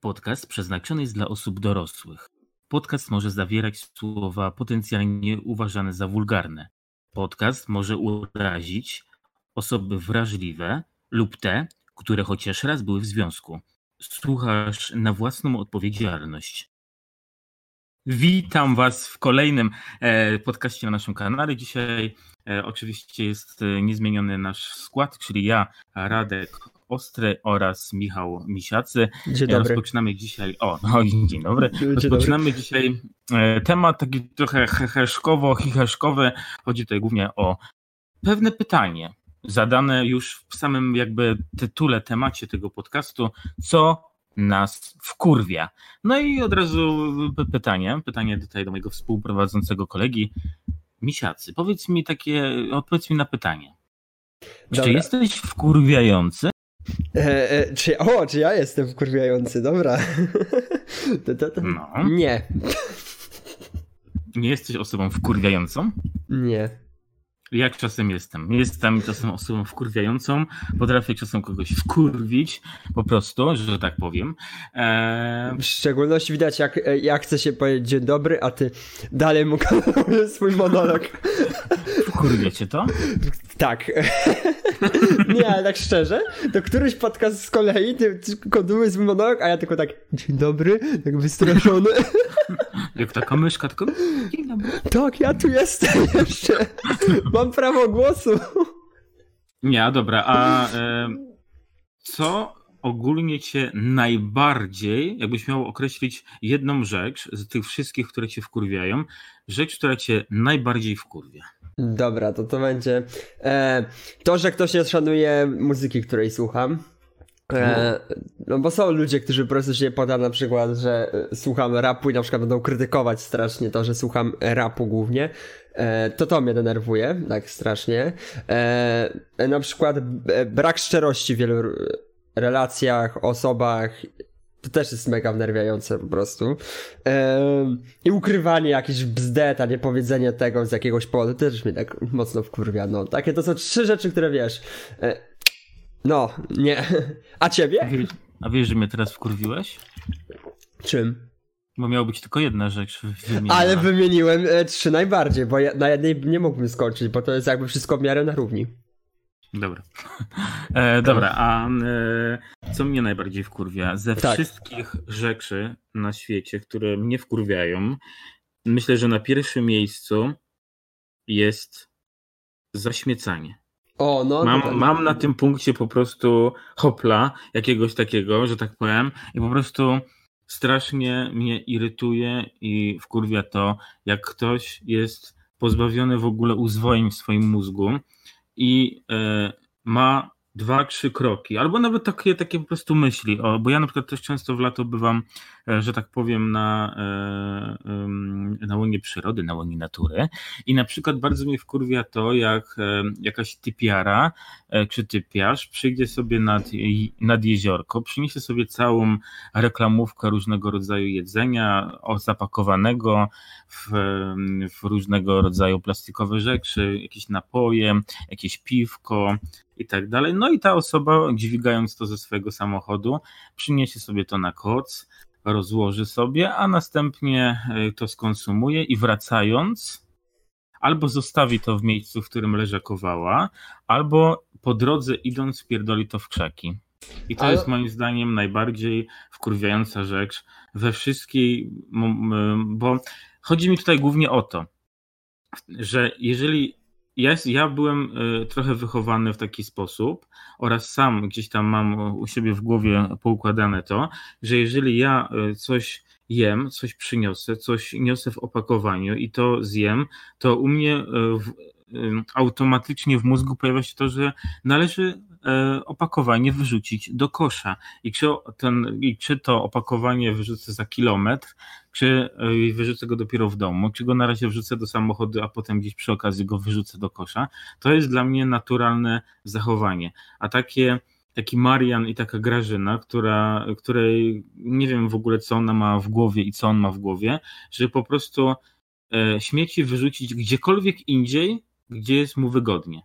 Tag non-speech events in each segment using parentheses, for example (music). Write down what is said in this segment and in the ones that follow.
Podcast przeznaczony jest dla osób dorosłych. Podcast może zawierać słowa potencjalnie uważane za wulgarne. Podcast może urazić osoby wrażliwe lub te, które chociaż raz były w związku. Słuchasz na własną odpowiedzialność. Witam Was w kolejnym e, podcaście na naszym kanale. Dzisiaj e, oczywiście jest e, niezmieniony nasz skład, czyli ja, Radek Ostry oraz Michał Misiacy. Dzień dobry. Rozpoczynamy dzisiaj. O, no dzień dobry. Dzień Rozpoczynamy dobry. dzisiaj temat taki trochę heheszkowo, chicheszkowy. Chodzi tutaj głównie o pewne pytanie zadane już w samym jakby tytule, temacie tego podcastu, co nas wkurwia. No i od razu pytanie, pytanie tutaj do mojego współprowadzącego kolegi Misiacy. Powiedz mi takie, odpowiedz mi na pytanie. Czy Dobra. jesteś wkurwiający? E, e, czy, o, czy ja jestem wkurwiający, dobra. (laughs) to, to, to. No. Nie, Nie jesteś osobą wkurwiającą? nie. Jak czasem jestem. Jestem czasem osobą wkurwiającą, potrafię czasem kogoś wkurwić, po prostu, że tak powiem. Eee, W szczególności widać, jak ja chcę się powiedzieć dzień dobry, a ty dalej mu (laughs) kontynuujesz swój monolog. wkurwia cię to? Tak. (laughs) nie, ale tak szczerze, to któryś podcast z kolei, ty, ty kontynuujesz swój monolog, a ja tylko tak, dzień dobry, tak wystraszony. (laughs) Jak taka myszka, tylko dzień dobry. tak, ja tu jestem (laughs) jeszcze. Mam prawo głosu. Nie, dobra, a e, co ogólnie cię najbardziej, jakbyś miał określić jedną rzecz z tych wszystkich, które cię wkurwiają, rzecz, która cię najbardziej wkurwia? Dobra, to to będzie e, to, że ktoś nie szanuje muzyki, której słucham. E, no bo są ludzie, którzy po prostu się poda na przykład, że e, słucham rapu i na przykład będą krytykować strasznie to, że słucham rapu głównie. E, to to mnie denerwuje, tak strasznie. E, na przykład e, brak szczerości w wielu relacjach, osobach. To też jest mega wnerwiające po prostu. I ukrywanie jakichś bzdet, a nie powiedzenie tego z jakiegoś powodu też mnie tak mocno wkurwia. No, takie to są trzy rzeczy, które wiesz. E, no, nie. (laughs) A ciebie? a wiesz, że mnie teraz wkurwiłeś? Czym? Bo miała być tylko jedna rzecz wymieniona. Ale wymieniłem e, trzy najbardziej, bo ja, na jednej nie mógłbym skończyć, bo to jest jakby wszystko w miarę na równi. Dobra. (laughs) E, dobra, a e, co mnie najbardziej wkurwia? Ze Tak. wszystkich rzeczy na świecie, które mnie wkurwiają, myślę, że na pierwszym miejscu jest zaśmiecanie. O, no. to Mam, tak. mam na tym punkcie po prostu hopla jakiegoś takiego, że tak powiem, i po prostu strasznie mnie irytuje i wkurwia to, jak ktoś jest pozbawiony w ogóle uzwojeń w swoim mózgu i e, ma dwa, trzy kroki, albo nawet takie, takie po prostu myśli, o, bo ja na przykład też często w lato bywam, e, że tak powiem, na, e, na łonie przyrody, na łonie natury. I na przykład bardzo mnie wkurwia to, jak e, jakaś typiara czy typiarz przyjdzie sobie nad, nad jeziorko, przyniesie sobie całą reklamówkę różnego rodzaju jedzenia, zapakowanego w, w różnego rodzaju plastikowe rzeczy, jakieś napoje, jakieś piwko i tak dalej. No i ta osoba, dźwigając to ze swojego samochodu, przyniesie sobie to na koc, rozłoży sobie, a następnie e, to skonsumuje i wracając, albo zostawi to w miejscu, w którym leżakowała, albo po drodze idąc wpierdoli to w krzaki. I to Ale- jest moim zdaniem najbardziej wkurwiająca rzecz we wszystkiej, bo chodzi mi tutaj głównie o to, że jeżeli ja, ja byłem y, trochę wychowany w taki sposób oraz sam gdzieś tam mam u siebie w głowie poukładane to, że jeżeli ja y, coś jem, coś przyniosę, coś niosę w opakowaniu i to zjem, to u mnie y, automatycznie w mózgu pojawia się to, że należy e, opakowanie wyrzucić do kosza. I czy, ten, I czy to opakowanie wyrzucę za kilometr, czy e, wyrzucę go dopiero w domu, czy go na razie wrzucę do samochodu, a potem gdzieś przy okazji go wyrzucę do kosza, to jest dla mnie naturalne zachowanie. A takie taki Marian i taka Grażyna, która, której nie wiem w ogóle, co ona ma w głowie i co on ma w głowie, że po prostu e, śmieci wyrzucić gdziekolwiek indziej, gdzie jest mu wygodnie.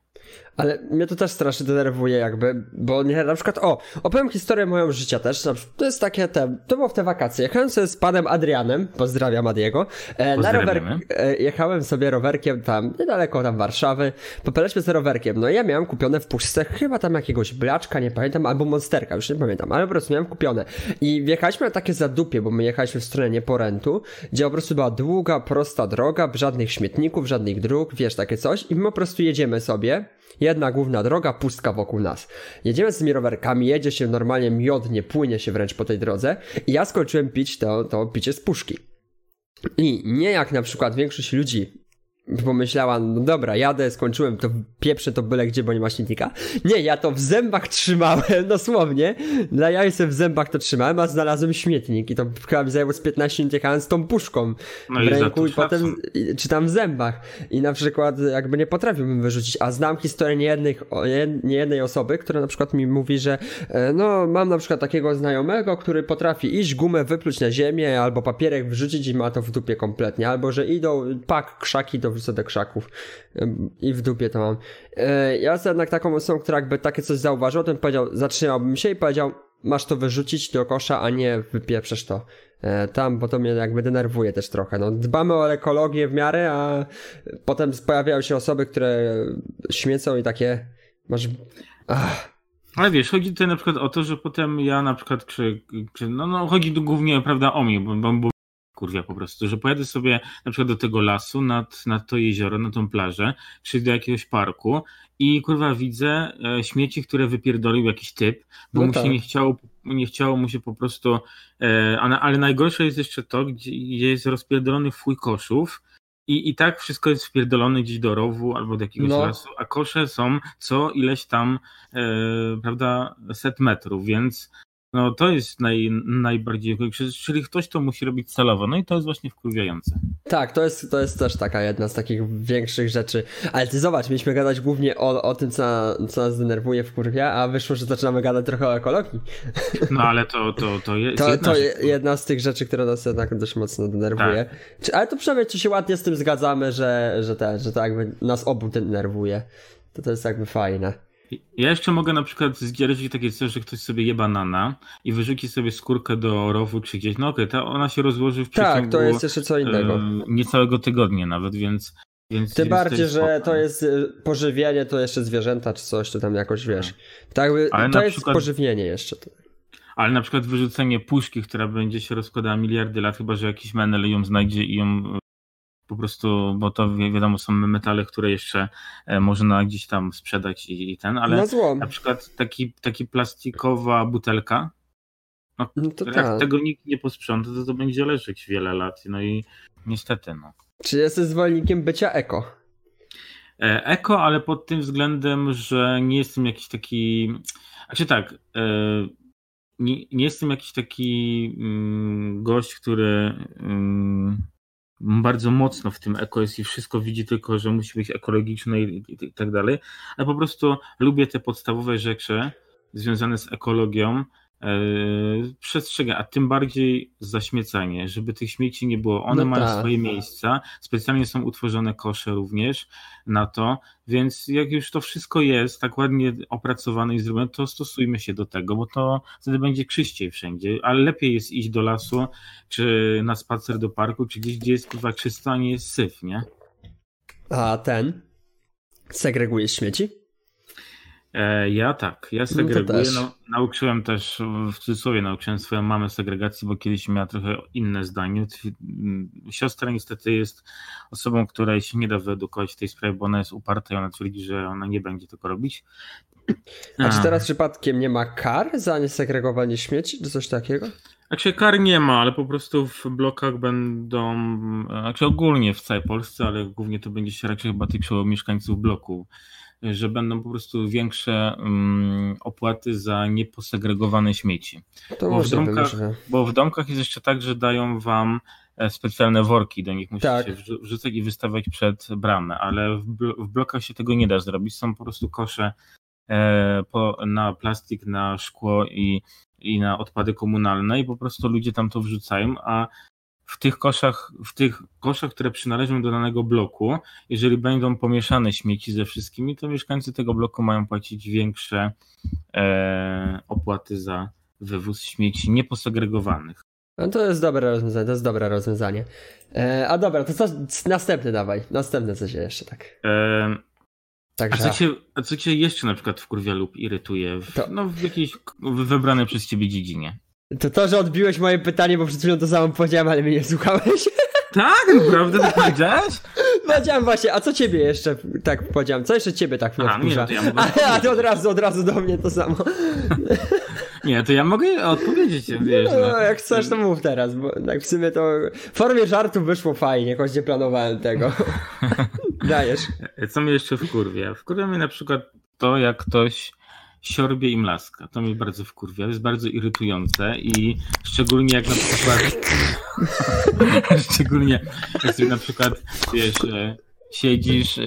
Ale mnie to też strasznie denerwuje jakby, bo nie, na przykład, o, opowiem historię moją życia też, to jest takie, te, to było w te wakacje, jechałem sobie z panem Adrianem, pozdrawiam Adiego, e, na rower, e, jechałem sobie rowerkiem tam, niedaleko tam Warszawy, popeleliśmy z rowerkiem, no i ja miałem kupione w puszce chyba tam jakiegoś blaczka, nie pamiętam, albo monsterka, już nie pamiętam, ale po prostu miałem kupione. I wjechaliśmy na takie zadupie, bo my jechaliśmy w stronę Nieporentu, gdzie po prostu była długa, prosta droga, żadnych śmietników, żadnych dróg, wiesz, takie coś. I my po prostu jedziemy sobie, Jedna główna droga, pustka wokół nas. Jedziemy z tymi rowerkami, jedzie się normalnie miodnie, płynie się wręcz po tej drodze i ja skończyłem pić to, to picie z puszki. I nie jak na przykład większość ludzi pomyślała, no dobra, jadę, skończyłem, to pieprzę to byle gdzie, bo nie ma śmietnika. Nie, ja to w zębach trzymałem, (laughs) dosłownie. Dla jaj sobie w zębach to trzymałem, a znalazłem śmietnik i to chyba mi zajęło z 15 minut jechałem z tą puszką no w ręku i, i potem czy tam w zębach. I na przykład jakby nie potrafiłbym wyrzucić, a znam historię niejednych, niejednej osoby, która na przykład mi mówi, że e, no mam na przykład takiego znajomego, który potrafi iść, gumę wypluć na ziemię albo papierek wrzucić i ma to w dupie kompletnie, albo że idą, pak, krzaki to wrzucę do krzaków i w dupie to mam. E, ja jestem jednak taką osobą, która jakby takie coś zauważyła, to powiedział, zatrzymałbym się i powiedział, masz to wyrzucić do kosza, a nie wypieprzesz to e, tam, bo to mnie jakby denerwuje też trochę. No, dbamy o ekologię w miarę, a potem pojawiają się osoby, które śmiecą i takie masz... Ach. Ale wiesz, chodzi tutaj na przykład o to, że potem ja na przykład, czy, czy no, no chodzi tu głównie prawda o mnie, bo, bo kurwia po prostu, że pojadę sobie na przykład do tego lasu, nad, nad to jezioro, na tą plażę, czy do jakiegoś parku i kurwa widzę e, śmieci, które wypierdolił jakiś typ, bo no mu tak. się nie chciało, nie chciało mu się po prostu, e, ale najgorsze jest jeszcze to, gdzie, gdzie jest rozpierdolony fuj koszów, i, I tak wszystko jest wpierdolone gdzieś do rowu albo do jakiegoś no. lasu, a kosze są co ileś tam, e, prawda, set metrów, więc no to jest naj, najbardziej, czyli ktoś to musi robić celowo, no i to jest właśnie wkurwiające. Tak, to jest, to jest też taka jedna z takich większych rzeczy, ale ty zobacz, mieliśmy gadać głównie o, o tym, co, co nas denerwuje w kurwia, a wyszło, że zaczynamy gadać trochę o ekologii. No ale to, to, to jest to, jedna, to jedna z tych rzeczy, która nas jednak dość mocno denerwuje. Tak. Ale to przynajmniej czy się ładnie z tym zgadzamy, że, że, te, że to jakby nas obu denerwuje. To to jest jakby fajne. Ja jeszcze mogę na przykład zdzierżyć takie coś, że ktoś sobie je banana i wyrzuci sobie skórkę do rowu czy gdzieś. No okej, okay, ona się rozłoży w przeciągu... Tak, to jest jeszcze co innego. Niecałego tygodnia nawet, więc... Więc, Tym bardziej, że to jest e, pożywienie, to jeszcze zwierzęta czy coś, to tam jakoś wiesz. Tak, tak to jest przykład... pożywienie jeszcze. Ale na przykład wyrzucenie puszki, która będzie się rozkładała miliardy lat, chyba że jakiś menel ją znajdzie i ją po prostu, bo to wiadomo, są metale, które jeszcze e, można gdzieś tam sprzedać i, i ten, ale na, na przykład taki, taki plastikowa butelka, no, no jak tak. tego nikt nie posprząta, to to będzie leżeć wiele lat, no i niestety, no. Czy jesteś zwolennikiem bycia eko? E, eko, ale pod tym względem, że nie jestem jakiś taki, znaczy tak, e, nie, nie jestem jakiś taki mm, gość, który mm, bardzo mocno w tym eko jest i wszystko widzi tylko, że musi być ekologiczne i, i, i tak dalej, ale po prostu lubię te podstawowe rzeczy związane z ekologią, przestrzega, a tym bardziej zaśmiecanie, żeby tych śmieci nie było. One no mają tak. swoje miejsca, specjalnie są utworzone kosze również na to, więc jak już to wszystko jest tak ładnie opracowane i zrobione, to stosujmy się do tego, bo to wtedy będzie czyściej wszędzie, ale lepiej jest iść do lasu, czy na spacer do parku, czy gdzieś, gdzie jest kurwa czysto, a nie jest syf, nie? A ten segregujesz śmieci? E, ja tak, ja no segreguję. No, nauczyłem też, w cudzysłowie nauczyłem swoją mamę segregacji, bo kiedyś miała trochę inne zdanie. Siostra niestety jest osobą, której się nie da wyedukować w tej sprawie, bo ona jest uparta i ona twierdzi, że ona nie będzie tego robić. A, A czy teraz przypadkiem nie ma kar za niesegregowanie śmieci, czy coś takiego? Znaczy kar nie ma, ale po prostu w blokach będą, znaczy ogólnie w całej Polsce, ale głównie to będzie się raczej chyba tyczyło mieszkańców bloku że będą po prostu większe um, opłaty za nieposegregowane śmieci. To bo, w domkach, bo w domkach jest jeszcze tak, że dają wam e, specjalne worki, do nich musicie tak. wrzucać i wystawiać przed bramę, ale w, w blokach się tego nie da zrobić. Są po prostu kosze e, po, na plastik, na szkło i, i na odpady komunalne i po prostu ludzie tam to wrzucają, a w tych koszach, w tych koszach, które przynależą do danego bloku, jeżeli będą pomieszane śmieci ze wszystkimi, to mieszkańcy tego bloku mają płacić większe e, opłaty za wywóz śmieci nieposegregowanych. No to jest dobre rozwiązanie, to jest dobre rozwiązanie. E, a dobra, to co, następny dawaj, następne co się jeszcze tak. E, Także... A, co cię, a co cię jeszcze na przykład wkurwia lub irytuje w, to... no, w jakiejś wybranej przez ciebie dziedzinie? To to, że odbiłeś moje pytanie, bo przed chwilą to samo powiedziałem, ale mnie nie słuchałeś. (laughs) Tak? Naprawdę tak powiedziałeś? Powiedziałem właśnie, a co ciebie jeszcze tak powiedziałem? Co jeszcze ciebie tak a, nie, no to ja mogę (laughs) a, a to od razu, od razu do mnie to samo. (laughs) Nie, to ja mogę odpowiedzieć, wiesz. No, no jak chcesz, to mów teraz, bo tak w sumie to w formie żartu wyszło fajnie, choć nie planowałem tego. Dajesz. Co mnie jeszcze wkurwia? Wkurwia mnie na przykład to, jak ktoś siorbie i mlaska. To mnie bardzo wkurwia, to jest bardzo irytujące i szczególnie jak na przykład (laughs) szczególnie jak sobie na przykład wiesz, e, siedzisz e,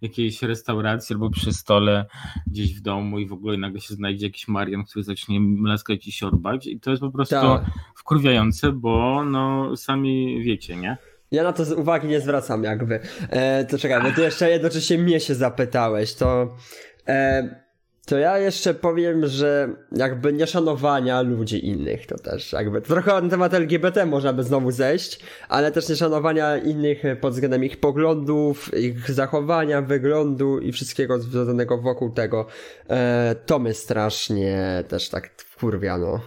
w jakiejś restauracji albo przy stole gdzieś w domu i w ogóle nagle się znajdzie jakiś Marian, który zacznie mlaskać i siorbać i to jest po prostu tak. wkurwiające, bo no sami wiecie, nie? Ja na to uwagi nie zwracam jakby. E, to czekaj, bo ty jeszcze jednocześnie mnie się zapytałeś, to e, to ja jeszcze powiem, że jakby nieszanowania ludzi innych to też jakby trochę na temat LGBT można by znowu zejść, ale też nieszanowania innych pod względem ich poglądów, ich zachowania, wyglądu i wszystkiego związanego wokół tego. E, to mnie strasznie też tak wkurwia, no.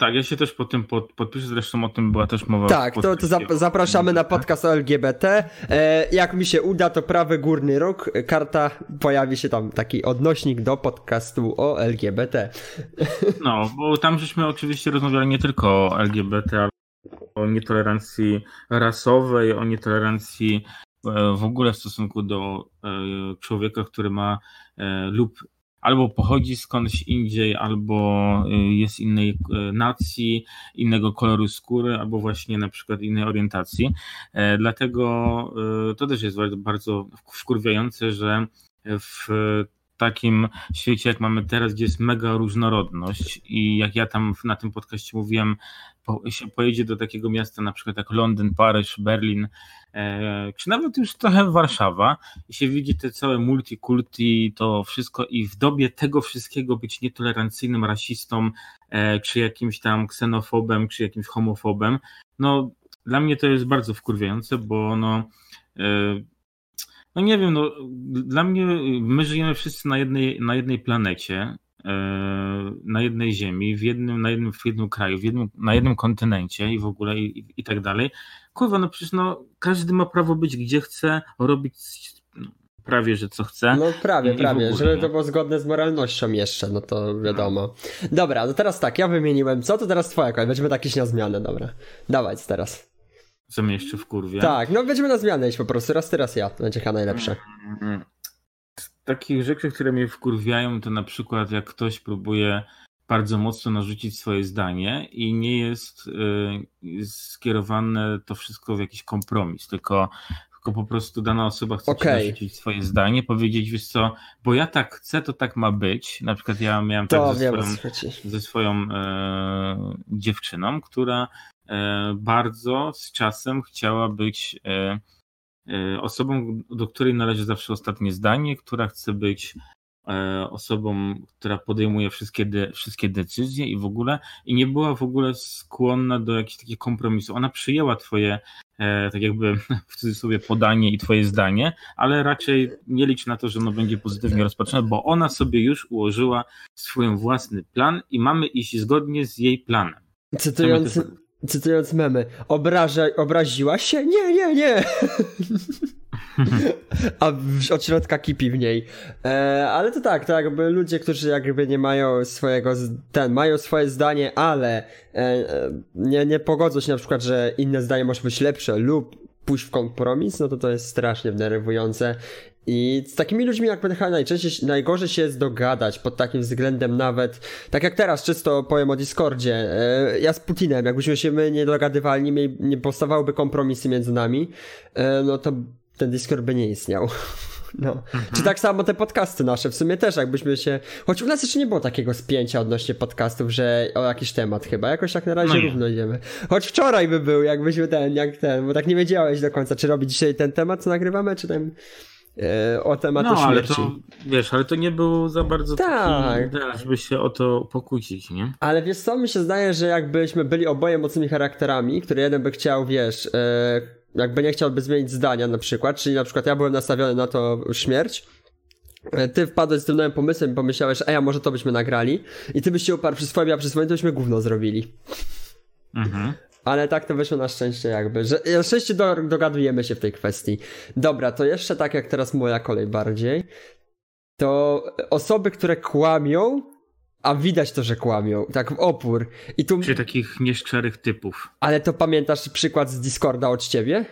Tak, ja się też po tym pod, podpiszę, zresztą o tym była też mowa. Tak, to, to zap zapraszamy na podcast o LGBT. E, jak mi się uda, to prawy górny róg, karta, pojawi się tam taki odnośnik do podcastu o LGBT. No, bo tam żeśmy oczywiście rozmawiali nie tylko o LGBT, ale o nietolerancji rasowej, o nietolerancji e, w ogóle w stosunku do e, człowieka, który ma lub albo pochodzi skądś indziej, albo y, jest innej y, nacji, innego koloru skóry, albo właśnie na przykład innej orientacji. E, dlatego y, to też jest bardzo wkurwiające, że w takim świecie, jak mamy teraz, gdzie jest mega różnorodność i jak ja tam na tym podcaście mówiłem, po, się pojedzie do takiego miasta na przykład jak Londyn, Paryż, Berlin, e, czy nawet już trochę Warszawa i się widzi te całe multikulti, to wszystko i w dobie tego wszystkiego być nietolerancyjnym rasistą, e, czy jakimś tam ksenofobem, czy jakimś homofobem, no dla mnie to jest bardzo wkurwiające, bo no e, no nie wiem, no dla mnie my żyjemy wszyscy na jednej, na jednej planecie, na jednej ziemi, w jednym, na jednym, w jednym kraju, w jednym, na jednym kontynencie i w ogóle i, i tak dalej. Kurwa, no przecież no, każdy ma prawo być gdzie chce, robić no, prawie, że co chce. No prawie, prawie, żeby to było zgodne z moralnością jeszcze, no to wiadomo. Dobra, no teraz tak, ja wymieniłem co, to teraz twoja kolej, będziemy jakieś na zmianę, dobra. Dawać teraz. Co mnie jeszcze w kurwie. Tak, no będziemy na zmianę iść po prostu. Raz teraz ja. To będzie chyba najlepsze. Z takich rzeczy, które mnie wkurwiają, to na przykład jak ktoś próbuje bardzo mocno narzucić swoje zdanie i nie jest y, skierowane to wszystko w jakiś kompromis, tylko, tylko po prostu dana osoba chce okay. narzucić swoje zdanie, powiedzieć, wiesz co, bo ja tak chcę, to tak ma być. Na przykład ja miałem to tak ze swoją, ze swoją e, dziewczyną, która E, bardzo z czasem chciała być e, osobą, do której należy zawsze ostatnie zdanie, która chce być osobą, która podejmuje wszystkie, de, wszystkie decyzje i w ogóle, i nie była w ogóle skłonna do jakichś takich kompromisów. Ona przyjęła twoje, tak jakby (laughs) w cudzysłowie, podanie i twoje zdanie, ale raczej nie licz na to, że ono będzie pozytywnie rozpatrzone, bo ona sobie już ułożyła swój własny plan i mamy iść zgodnie z jej planem. Cytując, cytując memy, obraża, obraziłaś się? Nie, nie, nie. (laughs) A od środka kipi w niej. E, ale to tak, to jakby ludzie, którzy jakby nie mają swojego, ten, mają swoje zdanie, ale e, e, nie, nie pogodzą się na przykład, że inne zdanie może być lepsze lub pójść w kompromis, no to to jest strasznie denerwujące i z takimi ludźmi jakby najczęściej, najgorzej się jest dogadać pod takim względem nawet, tak jak teraz czysto powiem o Discordzie, e, ja z Putinem, jakbyśmy się my nie dogadywali, nie powstawałyby kompromisy między nami, e, no to ten Discord by nie istniał. (laughs) No. Mhm. Czy tak samo te podcasty nasze, w sumie też jakbyśmy się... Choć u nas jeszcze nie było takiego spięcia odnośnie podcastów, że o jakiś temat chyba, jakoś tak na razie no równo idziemy. Choć wczoraj by był, jakbyśmy ten, jak ten, bo tak nie wiedziałeś do końca, czy robić dzisiaj ten temat, co nagrywamy, czy ten o tematy no, śmierci. Ale to, wiesz, ale to nie był za bardzo tak. taki żeby się o to pokłócić, nie? Ale wiesz co, mi się zdaje, że jakbyśmy byli oboje mocnymi charakterami, który jeden by chciał, wiesz, e, jakby nie chciałby zmienić zdania na przykład, czyli na przykład ja byłem nastawiony na to śmierć, e, ty wpadłeś z tym nowym pomysłem i pomyślałeś, a ja może to byśmy nagrali i ty byś się uparł przy swoim, a przy swoim to byśmy gówno zrobili. Mhm. Ale tak to wyszło na szczęście jakby, że na szczęście do, dogadujemy się w tej kwestii. Dobra, to jeszcze tak jak teraz moja kolej bardziej, to osoby, które kłamią, a widać to, że kłamią, tak w opór. I tu... Przy takich nieszczerych typów. Ale to pamiętasz przykład z Discorda od ciebie?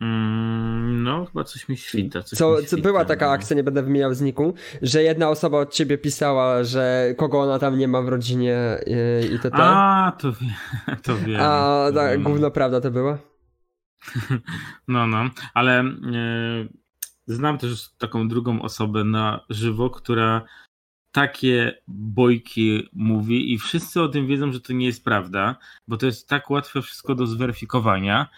Mm, no, chyba coś mi świta. Coś co, mi świta, była taka no. akcja, nie będę wymieniał zniku, że jedna osoba od ciebie pisała, że kogo ona tam nie ma w rodzinie i, i to tak. A, to, wie, (laughs) to wiem. A, tak, gówno prawda to była? (laughs) No, no, ale e, znam też taką drugą osobę na żywo, która takie bojki mówi i wszyscy o tym wiedzą, że to nie jest prawda, bo to jest tak łatwe wszystko do zweryfikowania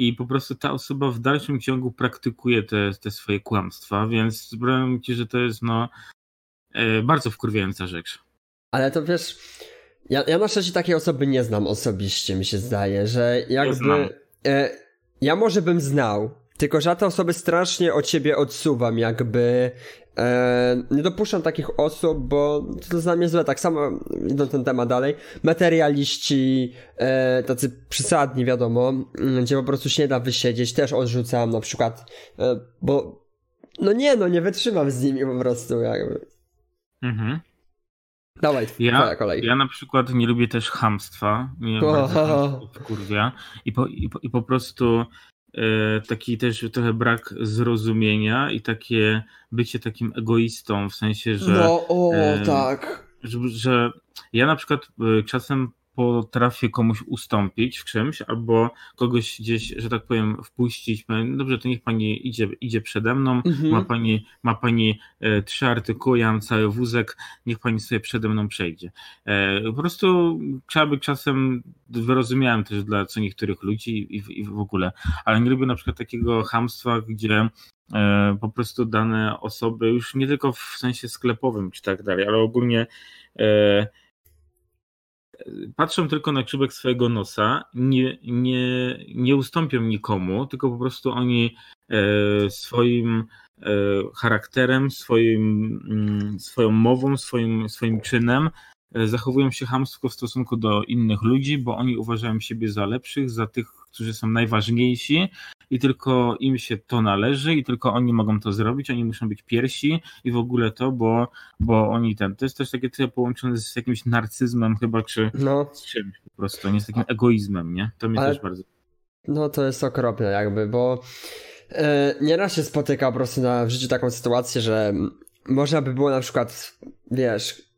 i po prostu ta osoba w dalszym ciągu praktykuje te, te swoje kłamstwa, więc powiem ci, że to jest no e, bardzo wkurwiająca rzecz. Ale to wiesz, ja, ja na szczęście takiej osoby nie znam osobiście, mi się zdaje, że jakby... E, ja może bym znał, tylko że ja te osoby strasznie od ciebie odsuwam, jakby e, nie dopuszczam takich osób, bo to jest dla mnie złe. Tak samo idąc ten temat dalej. Materialiści, e, tacy przysadni, wiadomo, mm, gdzie po prostu się nie da wysiedzieć, też odrzucam na przykład, e, bo no nie, no nie wytrzymam z nimi po prostu, jakby. Mhm. Dawaj, ja, kolej. Ja na przykład nie lubię też hamstwa. Nie oh. kurwia. I po, i, po, I po prostu taki też trochę brak zrozumienia i takie bycie takim egoistą, w sensie, że. No, o, e, tak. Że, że ja na przykład e, czasem potrafię komuś ustąpić w czymś, albo kogoś gdzieś, że tak powiem, wpuścić. Dobrze, to niech pani idzie, idzie przede mną, mhm. ma pani, ma pani e, trzy artykuły, ja mam cały wózek, niech pani sobie przede mną przejdzie. E, po prostu trzeba by czasem, wyrozumiałem też dla co niektórych ludzi i, i w ogóle, ale nie lubię na przykład takiego hamstwa, gdzie e, po prostu dane osoby, już nie tylko w sensie sklepowym czy tak dalej, ale ogólnie e, patrzą tylko na czubek swojego nosa, nie, nie, nie ustąpią nikomu, tylko po prostu oni e, swoim e, charakterem, swoim, mm, swoją mową, swoim, swoim czynem e, zachowują się hamstwo w stosunku do innych ludzi, bo oni uważają siebie za lepszych, za tych, którzy są najważniejsi i tylko im się to należy i tylko oni mogą to zrobić, oni muszą być piersi i w ogóle to, bo, bo oni ten, to jest też takie trochę połączone z jakimś narcyzmem chyba, czy no. z czymś po prostu, nie z takim egoizmem, nie? To mnie Ale... też bardzo... No to jest okropne jakby, bo e, nieraz się spotyka po prostu na, w życiu taką sytuację, że można by było na przykład, wiesz,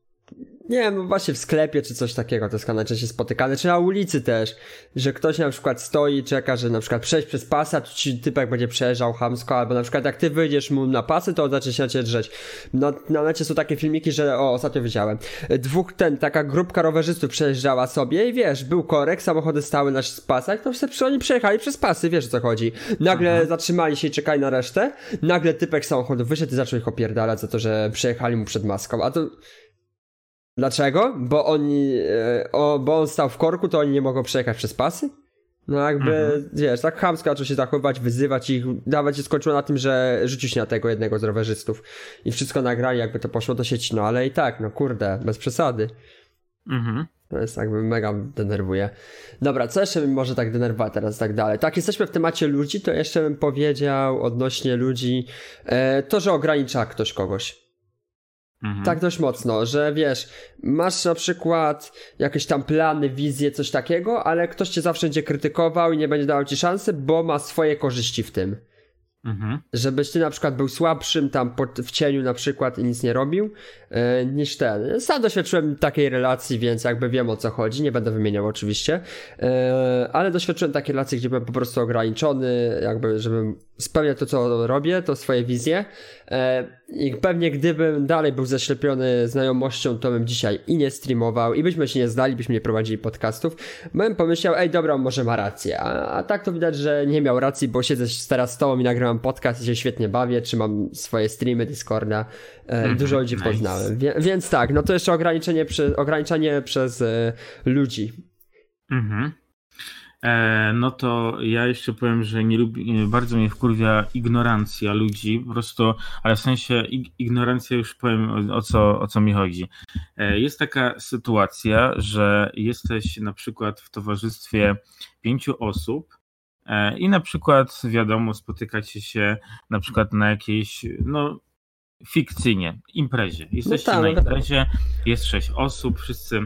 nie wiem, no właśnie w sklepie czy coś takiego, to jest najczęściej spotykane, czy na ulicy też, że ktoś na przykład stoi i czeka, że na przykład przejść przez pasa, czy ci typek będzie przejeżdżał hamsko, albo na przykład jak ty wyjdziesz mu na pasy, to zacznie się na ciebie drzeć. No, na necie są takie filmiki, że, o, ostatnio widziałem, dwóch, ten, taka grupka rowerzystów przejeżdżała sobie i wiesz, był korek, samochody stały na pasach, to wszyscy oni przejechali przez pasy, wiesz o co chodzi. Nagle mhm. zatrzymali się i czekali na resztę, nagle typek samochodu wyszedł i zaczął ich opierdalać za to, że przejechali mu przed maską, a to Dlaczego? Bo oni, e, o, bo on stał w korku, to oni nie mogą przejechać przez pasy? No jakby, mhm. wiesz, tak chamsko zaczął się zachowywać, wyzywać ich, dawać się skończyło na tym, że rzucił się na tego jednego z rowerzystów i wszystko nagrali, jakby to poszło do sieci, no ale i tak, no kurde, bez przesady. Mhm. To jest jakby mega denerwuje. Dobra, co jeszcze może tak denerwować teraz tak dalej? Tak, jesteśmy w temacie ludzi, to jeszcze bym powiedział odnośnie ludzi, e, to, że ogranicza ktoś kogoś. Mhm. Tak dość mocno, że wiesz, masz na przykład jakieś tam plany, wizje, coś takiego, ale ktoś cię zawsze będzie krytykował i nie będzie dawał ci szansy, bo ma swoje korzyści w tym. Mhm. Żebyś ty na przykład był słabszym tam w cieniu na przykład i nic nie robił, yy, niż ten. Sam doświadczyłem takiej relacji, więc jakby wiem o co chodzi, nie będę wymieniał oczywiście, yy, ale doświadczyłem takiej relacji, gdzie byłem po prostu ograniczony, jakby żebym spełnia to, co robię, to swoje wizje. E, I pewnie gdybym dalej był zaślepiony znajomością, to bym dzisiaj i nie streamował, i byśmy się nie zdali, byśmy nie prowadzili podcastów. Bym pomyślał, ej, dobra, może ma rację. A, a tak to widać, że nie miał racji, bo siedzę teraz z tobą i nagrywam podcast i się świetnie bawię, czy mam swoje streamy Discorda. Mm, dużo ludzi nice. poznałem. Wie, więc tak, no to jeszcze ograniczenie, przy, ograniczenie przez e, ludzi. Mhm. E, no to ja jeszcze powiem, że nie lubi, bardzo mnie wkurwia ignorancja ludzi, po prostu, ale w sensie ignorancja już powiem o co, o co mi chodzi. E, jest taka sytuacja, że jesteś na przykład w towarzystwie pięciu osób e, i na przykład wiadomo spotykacie się na przykład na jakiejś, no fikcyjnie, imprezie. Jesteście no tak, na no imprezie, jest sześć osób, wszyscy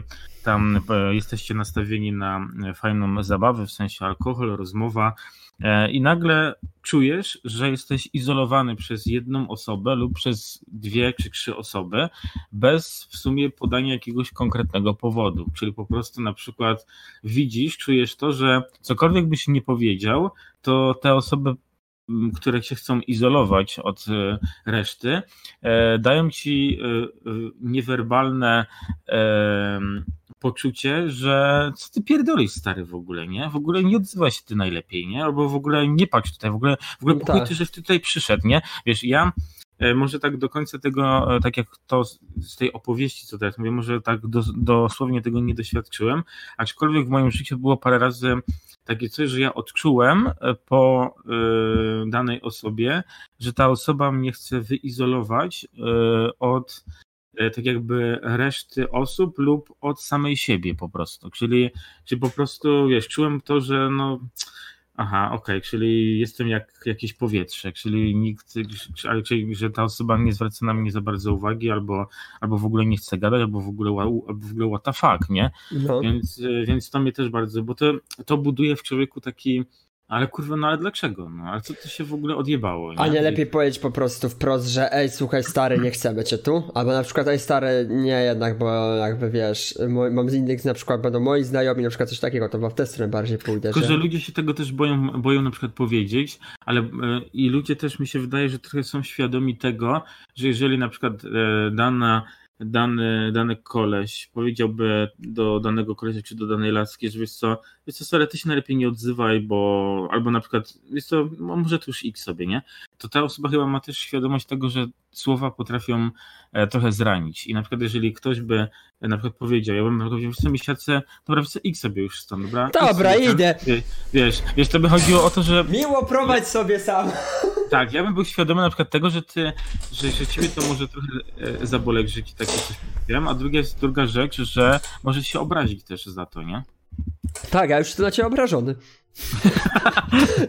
tam e, jesteście nastawieni na e, fajną zabawę, w sensie alkohol, rozmowa e, i nagle czujesz, że jesteś izolowany przez jedną osobę lub przez dwie czy trzy osoby bez w sumie podania jakiegoś konkretnego powodu. Czyli po prostu na przykład widzisz, czujesz to, że cokolwiek byś nie powiedział, to te osoby które się chcą izolować od reszty, dają ci niewerbalne poczucie, że co ty pierdolisz stary w ogóle, nie? W ogóle nie odzywaj się ty najlepiej, nie? Albo w ogóle nie patrz tutaj, w ogóle, w ogóle no tak. ty, żeś tutaj przyszedł, nie? Wiesz, ja może tak do końca tego, tak jak to z tej opowieści, co teraz mówię, może tak do, dosłownie tego nie doświadczyłem, aczkolwiek w moim życiu było parę razy takie coś, że ja odczułem e, po e, danej osobie, że ta osoba mnie chce wyizolować e, od tak jakby reszty osób lub od samej siebie po prostu. Czyli, czyli po prostu, wiesz, czułem to, że no Aha, okej, okay, czyli jestem jak jakieś powietrze, czyli nikt, ale czyli, że ta osoba nie zwraca na mnie za bardzo uwagi, albo, albo w ogóle nie chce gadać, albo w ogóle, albo w ogóle what the fuck, nie? No. Więc, więc to mnie też bardzo, bo to, to buduje w człowieku taki ale kurwa, no ale dlaczego? No, ale co to się w ogóle odjebało? Nie? A nie lepiej powiedzieć po prostu wprost, że ej, słuchaj stary, nie chcemy cię tu? Albo na przykład ej stary, nie jednak, bo jakby wiesz, mam z innych na przykład będą moi znajomi, na przykład coś takiego, to w tę stronę bardziej pójdę. Tylko, że... że ludzie się tego też boją, boją na przykład powiedzieć, ale e, i ludzie też mi się wydaje, że trochę są świadomi tego, że jeżeli na przykład e, dana dany, dany koleś powiedziałby do danego kolesia czy do danej laski, że wiesz co, wiesz co, sorry, ty się najlepiej nie odzywaj, bo albo na przykład, wiesz co, no może to już x sobie, nie? To ta osoba chyba ma też świadomość tego, że słowa potrafią e, trochę zranić i na przykład jeżeli ktoś by e, na przykład powiedział, ja bym powiedział, wiesz co, miesiące, dobra, wiesz co, x sobie już stąd, dobra? Dobra, sobie, idę. Wiesz, wiesz, to by chodziło o to, że... Miło prowadź sobie sam. Tak, ja bym był świadomy na przykład tego, że ty, że, że ciebie to może trochę e, zaboleć, że ci takie coś powiem, a druga jest druga rzecz, że może się obrazić też za to, nie? Tak, ja już jestem na ciebie obrażony.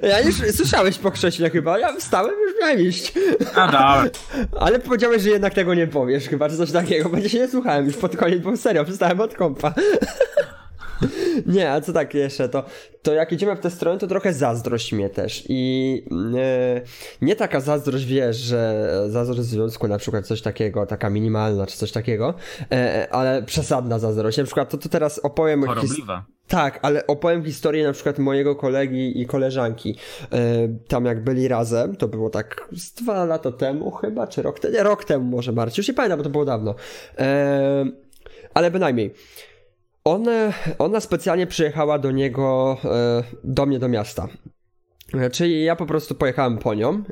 ja już słyszałeś po krześle chyba, ja wstałem, już miałem iść. A dobra. Ale powiedziałeś, że jednak tego nie powiesz chyba, czy coś takiego, będzie się nie słuchałem już pod koniec, bo serio, przestałem od kompa. Nie, a co tak jeszcze, to, to jak idziemy w tę stronę, to trochę zazdrość mnie też i e, nie taka zazdrość, wiesz, że zazdrość w związku, na przykład coś takiego, taka minimalna czy coś takiego, e, ale przesadna zazdrość. Na przykład to, to teraz opowiem... Chorobliwa. Tak, ale opowiem historię na przykład mojego kolegi i koleżanki. E, tam jak byli razem, to było tak z dwa lata temu chyba, czy rok, nie, rok temu może Marcin, już nie pamiętam, bo to było dawno. E, ale bynajmniej. One, ona specjalnie przyjechała do niego, e, do mnie do miasta. Czyli ja po prostu pojechałem po nią,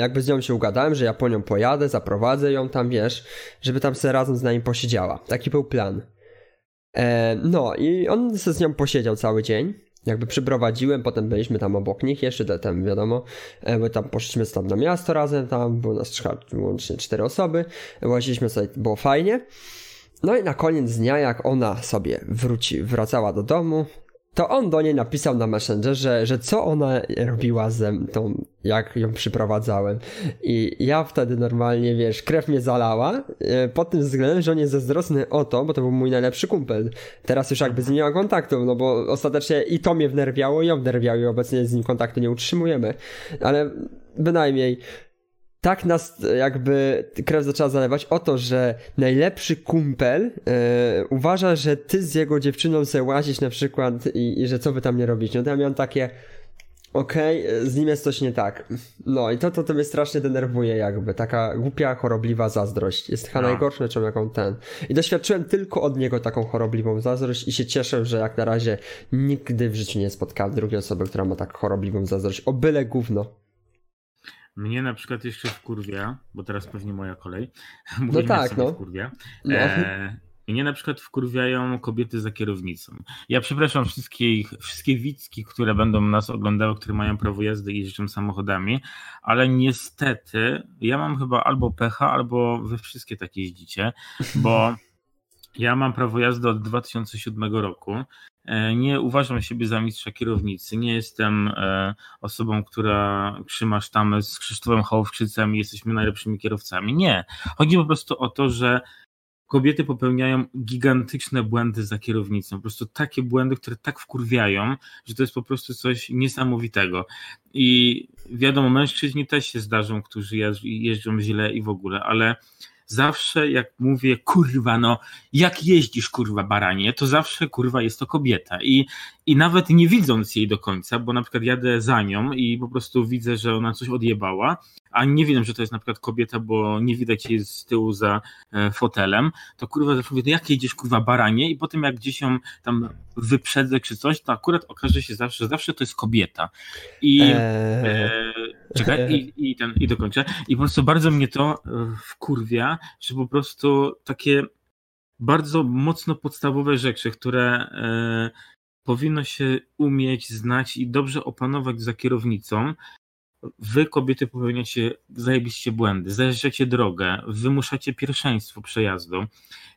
jakby z nią się ugadałem, że ja po nią pojadę, zaprowadzę ją tam, wiesz, żeby tam sobie razem z nami posiedziała. Taki był plan. No i on z nią posiedział cały dzień. Jakby przyprowadziłem, potem byliśmy tam obok nich, jeszcze tam wiadomo, bo tam poszliśmy tam na miasto razem, tam było nas łącznie cztery osoby, łaziliśmy sobie, było fajnie. No i na koniec dnia, jak ona sobie wróci, wracała do domu, to on do niej napisał na Messengerze, że co ona robiła ze mną, jak ją przyprowadzałem. I ja wtedy normalnie, wiesz, krew mnie zalała, e, pod tym względem, że on jest zazdrosny o to, bo to był mój najlepszy kumpel. Teraz już jakby z nim nie ma kontaktu, no bo ostatecznie i to mnie wnerwiało, i ją wnerwiało i obecnie z nim kontaktu nie utrzymujemy. Ale bynajmniej tak nas jakby krew zaczęła zalewać o to, że najlepszy kumpel e, uważa, że ty z jego dziewczyną se łazisz na przykład i, i, że co wy tam nie robicie. No to ja miałem takie okej, okay, z nim jest coś nie tak. No i to, to, to mnie strasznie denerwuje jakby, taka głupia, chorobliwa zazdrość. Jest chyba no. najgorsze, czym jaką ten. I doświadczyłem tylko od niego taką chorobliwą zazdrość i się cieszę, że jak na razie nigdy w życiu nie spotkałem drugiej osoby, która ma tak chorobliwą zazdrość. O byle gówno. Mnie na przykład jeszcze wkurwia, bo teraz pewnie moja kolej. (laughs) Mówię no tak, no. Wkurwia. No. E, mnie na przykład wkurwiają kobiety za kierownicą. Ja przepraszam wszystkich, wszystkie widzki, które będą nas oglądały, które mają prawo jazdy i jeżdżą samochodami, ale niestety ja mam chyba albo pecha, albo wy wszystkie takie jeździcie, bo (laughs) ja mam prawo jazdy od 2007 roku. E, nie uważam siebie za mistrza kierownicy. Nie jestem e, osobą, która trzyma sztamę z Krzysztofem Hołowczycem i jesteśmy najlepszymi kierowcami. Nie. Chodzi po prostu o to, że kobiety popełniają gigantyczne błędy za kierownicą. Po prostu takie błędy, które tak wkurwiają, że to jest po prostu coś niesamowitego. I wiadomo, mężczyźni też się zdarzą, którzy jeżdżą źle i w ogóle, ale zawsze jak mówię, kurwa, no jak jeździsz, kurwa, baranie, to zawsze, kurwa, jest to kobieta. I, i nawet nie widząc jej do końca, bo na przykład jadę za nią i po prostu widzę, że ona coś odjebała, a nie wiem, że to jest na przykład kobieta, bo nie widać jej z tyłu za e, fotelem, to kurwa zawsze mówię, no jak jedziesz, kurwa, baranie i potem jak gdzieś ją tam wyprzedzę czy coś, to akurat okaże się zawsze, że zawsze to jest kobieta. I eee... e, czekaj, i, i, ten, i dokończę. I po prostu bardzo mnie to e, wkurwia, że po prostu takie bardzo mocno podstawowe rzeczy, które e, powinno się umieć, znać i dobrze opanować za kierownicą, wy kobiety popełniacie zajebiście błędy, zajeżdżacie drogę, wymuszacie pierwszeństwo przejazdu.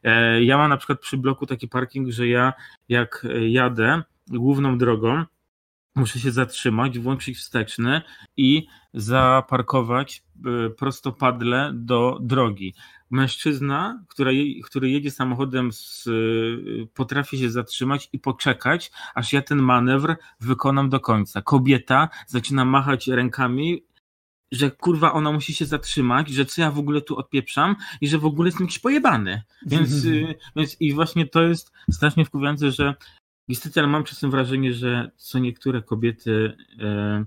E, ja mam na przykład przy bloku taki parking, że ja jak jadę główną drogą, muszę się zatrzymać, włączyć wsteczny i zaparkować e, prostopadle do drogi. Mężczyzna, który, który jedzie samochodem, z, e, potrafi się zatrzymać i poczekać, aż ja ten manewr wykonam do końca. Kobieta zaczyna machać rękami, że kurwa ona musi się zatrzymać, że co ja w ogóle tu odpieprzam i że w ogóle jestem jakiś pojebany. Więc, e, (laughs) więc i właśnie to jest strasznie wkuwiające, że Niestety, ale mam czasem wrażenie, że co niektóre kobiety, e,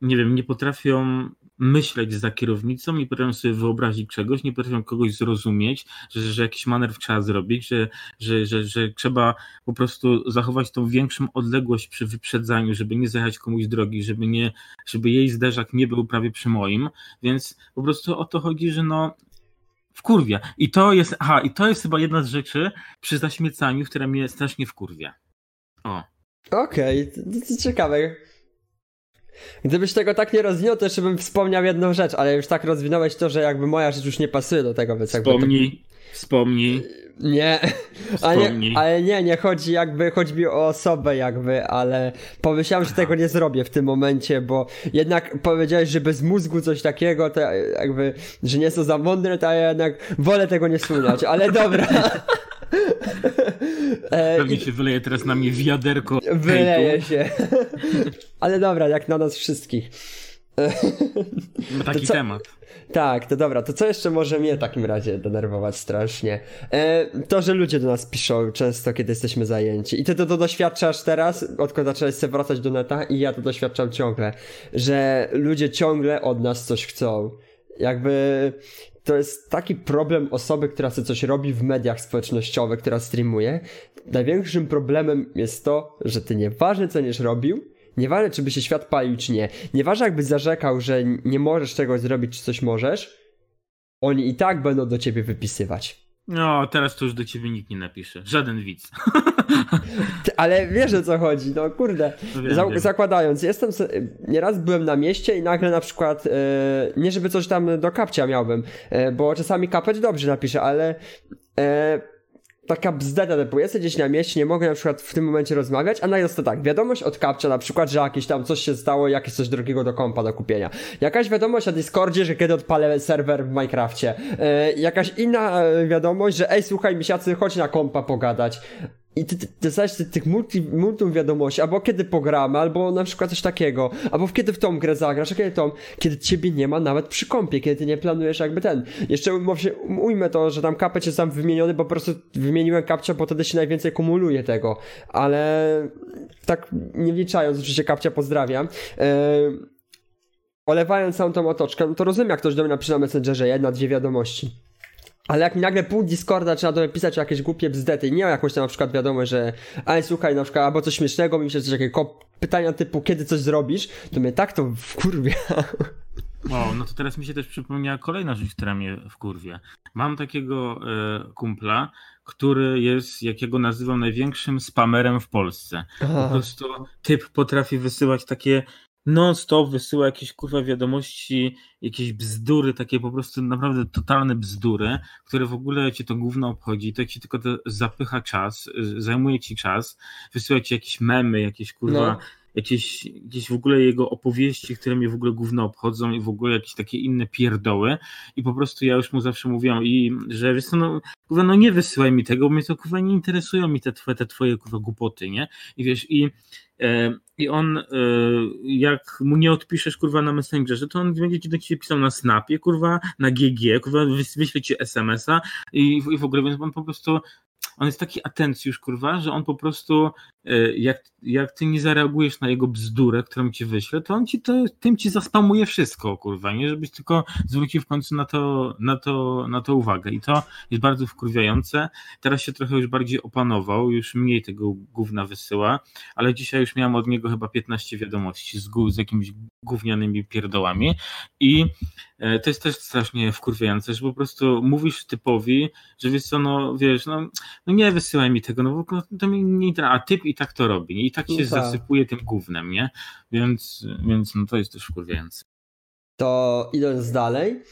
nie wiem, nie potrafią myśleć za kierownicą, nie potrafią sobie wyobrazić czegoś, nie potrafią kogoś zrozumieć, że, że jakiś manewr trzeba zrobić, że, że, że, że trzeba po prostu zachować tą większą odległość przy wyprzedzaniu, żeby nie zajechać komuś drogi, żeby, nie, żeby jej zderzak nie był prawie przy moim, więc po prostu o to chodzi, że no wkurwia. I to jest, aha, i to jest chyba jedna z rzeczy przy zaśmiecaniu, która mnie strasznie wkurwia. O. Okej, okay, to, to ciekawe. Gdybyś tego tak nie rozwinął, to jeszcze bym wspomniał jedną rzecz, ale już tak rozwinąłeś to, że jakby moja rzecz już nie pasuje do tego, więc Wspomnij, jakby to... wspomnij. Nie, (laughs) ale nie, ale nie, nie chodzi jakby, chodzi mi o osobę jakby, ale pomyślałem, że tego nie zrobię w tym momencie, bo jednak powiedziałeś, że bez mózgu coś takiego, to jakby, że nie są za mądre, to ja jednak wolę tego nie słuchać, ale dobra. (laughs) E, Pewnie się wyleje teraz na mnie wiaderko. Wyleje się. (laughs) Ale dobra, jak na nas wszystkich. Ma taki co... temat. Tak, to dobra, to co jeszcze może mnie w takim razie denerwować strasznie? E, to, że ludzie do nas piszą często, kiedy jesteśmy zajęci. I ty to, to doświadczasz teraz, odkąd zacząłeś sobie wracać do neta i ja to doświadczam ciągle, że ludzie ciągle od nas coś chcą. Jakby to jest taki problem osoby, która chce coś robi w mediach społecznościowych, która streamuje. Największym problemem jest to, że ty nieważne co będziesz robił, nieważne czy by się świat palił czy nie, nieważne jakbyś zarzekał, że nie możesz czegoś zrobić czy coś możesz, oni i tak będą do ciebie wypisywać. No, teraz to już do ciebie nikt nie napisze. Żaden widz. Ale wiesz o co chodzi, no kurde. No Za zakładając, jestem. Nieraz byłem na mieście i nagle na przykład. E, nie żeby coś tam do kapcia miałbym, e, bo czasami kapeć dobrze napisze, ale. E, taka bzdeta typu, jestem gdzieś na mieście, nie mogę na przykład w tym momencie rozmawiać, a nagle to tak, wiadomość od kapcia na przykład, że jakieś tam coś się stało, jakieś coś drogiego do kompa do kupienia. Jakaś wiadomość na Discordzie, że kiedy odpalę serwer w Minecrafcie. E, jakaś inna e, wiadomość, że ej słuchaj misiacy, chodź na kompa pogadać. I ty, ty ty, tych multi, multum wiadomości, albo kiedy pogramy, albo na przykład coś takiego, albo kiedy w tą grę zagrasz, a kiedy tą, kiedy ciebie nie ma nawet przy kąpie, kiedy ty nie planujesz jakby ten. Jeszcze ujmę to, że tam kapeć jest tam wymieniony, bo po prostu wymieniłem kapcia, bo wtedy się najwięcej kumuluje tego, ale tak nie wliczając, oczywiście kapcia pozdrawiam, yy, olewając całą tą otoczkę, no to rozumiem jak ktoś do mnie napisze na Messengerze jedna, dwie wiadomości. Ale jak mi nagle pół Discorda trzeba do mnie pisać o jakieś głupie bzdety i nie ma jakąś tam na przykład wiadomość, że ale słuchaj, na przykład albo coś śmiesznego, mi się coś takiego pytania typu kiedy coś zrobisz, to mnie tak to wkurwia. O, no to teraz mi się też przypomniała kolejna rzecz, która mnie wkurwia. Mam takiego e, kumpla, który jest, jakiego nazywam największym spamerem w Polsce. Aha. Po prostu typ potrafi wysyłać takie non-stop wysyła jakieś kurwa wiadomości, jakieś bzdury, takie po prostu naprawdę totalne bzdury, które w ogóle cię to gówno obchodzi, to ci tylko to zapycha czas, zajmuje ci czas, wysyła ci jakieś memy, jakieś kurwa no jakieś, jakieś w ogóle jego opowieści, które mnie w ogóle gówno obchodzą i w ogóle jakieś takie inne pierdoły i po prostu ja już mu zawsze mówiłam i że wiesz co, no kurwa, no nie wysyłaj mi tego, bo mnie to kurwa nie interesują mi te twoje, te twoje kurwa głupoty, nie? I wiesz, i i on, e, jak mu nie odpiszesz, kurwa, na Messengerze, to on będzie ci do ciebie pisał na Snapie, kurwa, na GG, kurwa, wyśle ci SMS-a i, i w ogóle, więc on po prostu on jest taki atencjusz, kurwa, że on po prostu, e, jak, jak ty nie zareagujesz na jego bzdurę, którą ci wyśle, to on ci to, tym ci zaspamuje wszystko, kurwa, nie? Żebyś tylko zwrócił w końcu na to, na to, na to uwagę. I to jest bardzo wkurwiające. Teraz się trochę już bardziej opanował, już mniej tego gówna wysyła, ale dzisiaj już miałem od niego chyba 15 wiadomości z, z jakimiś gównianymi pierdołami i e, to jest też strasznie wkurwiające, że po prostu mówisz typowi, że wiesz co, no wiesz, no, no nie wysyłaj mi tego, no bo to mi nie a typ i tak to robi i tak się no tak. zasypuje tym gównem, nie? Więc, więc no to jest też wkurwiające. To idąc dalej,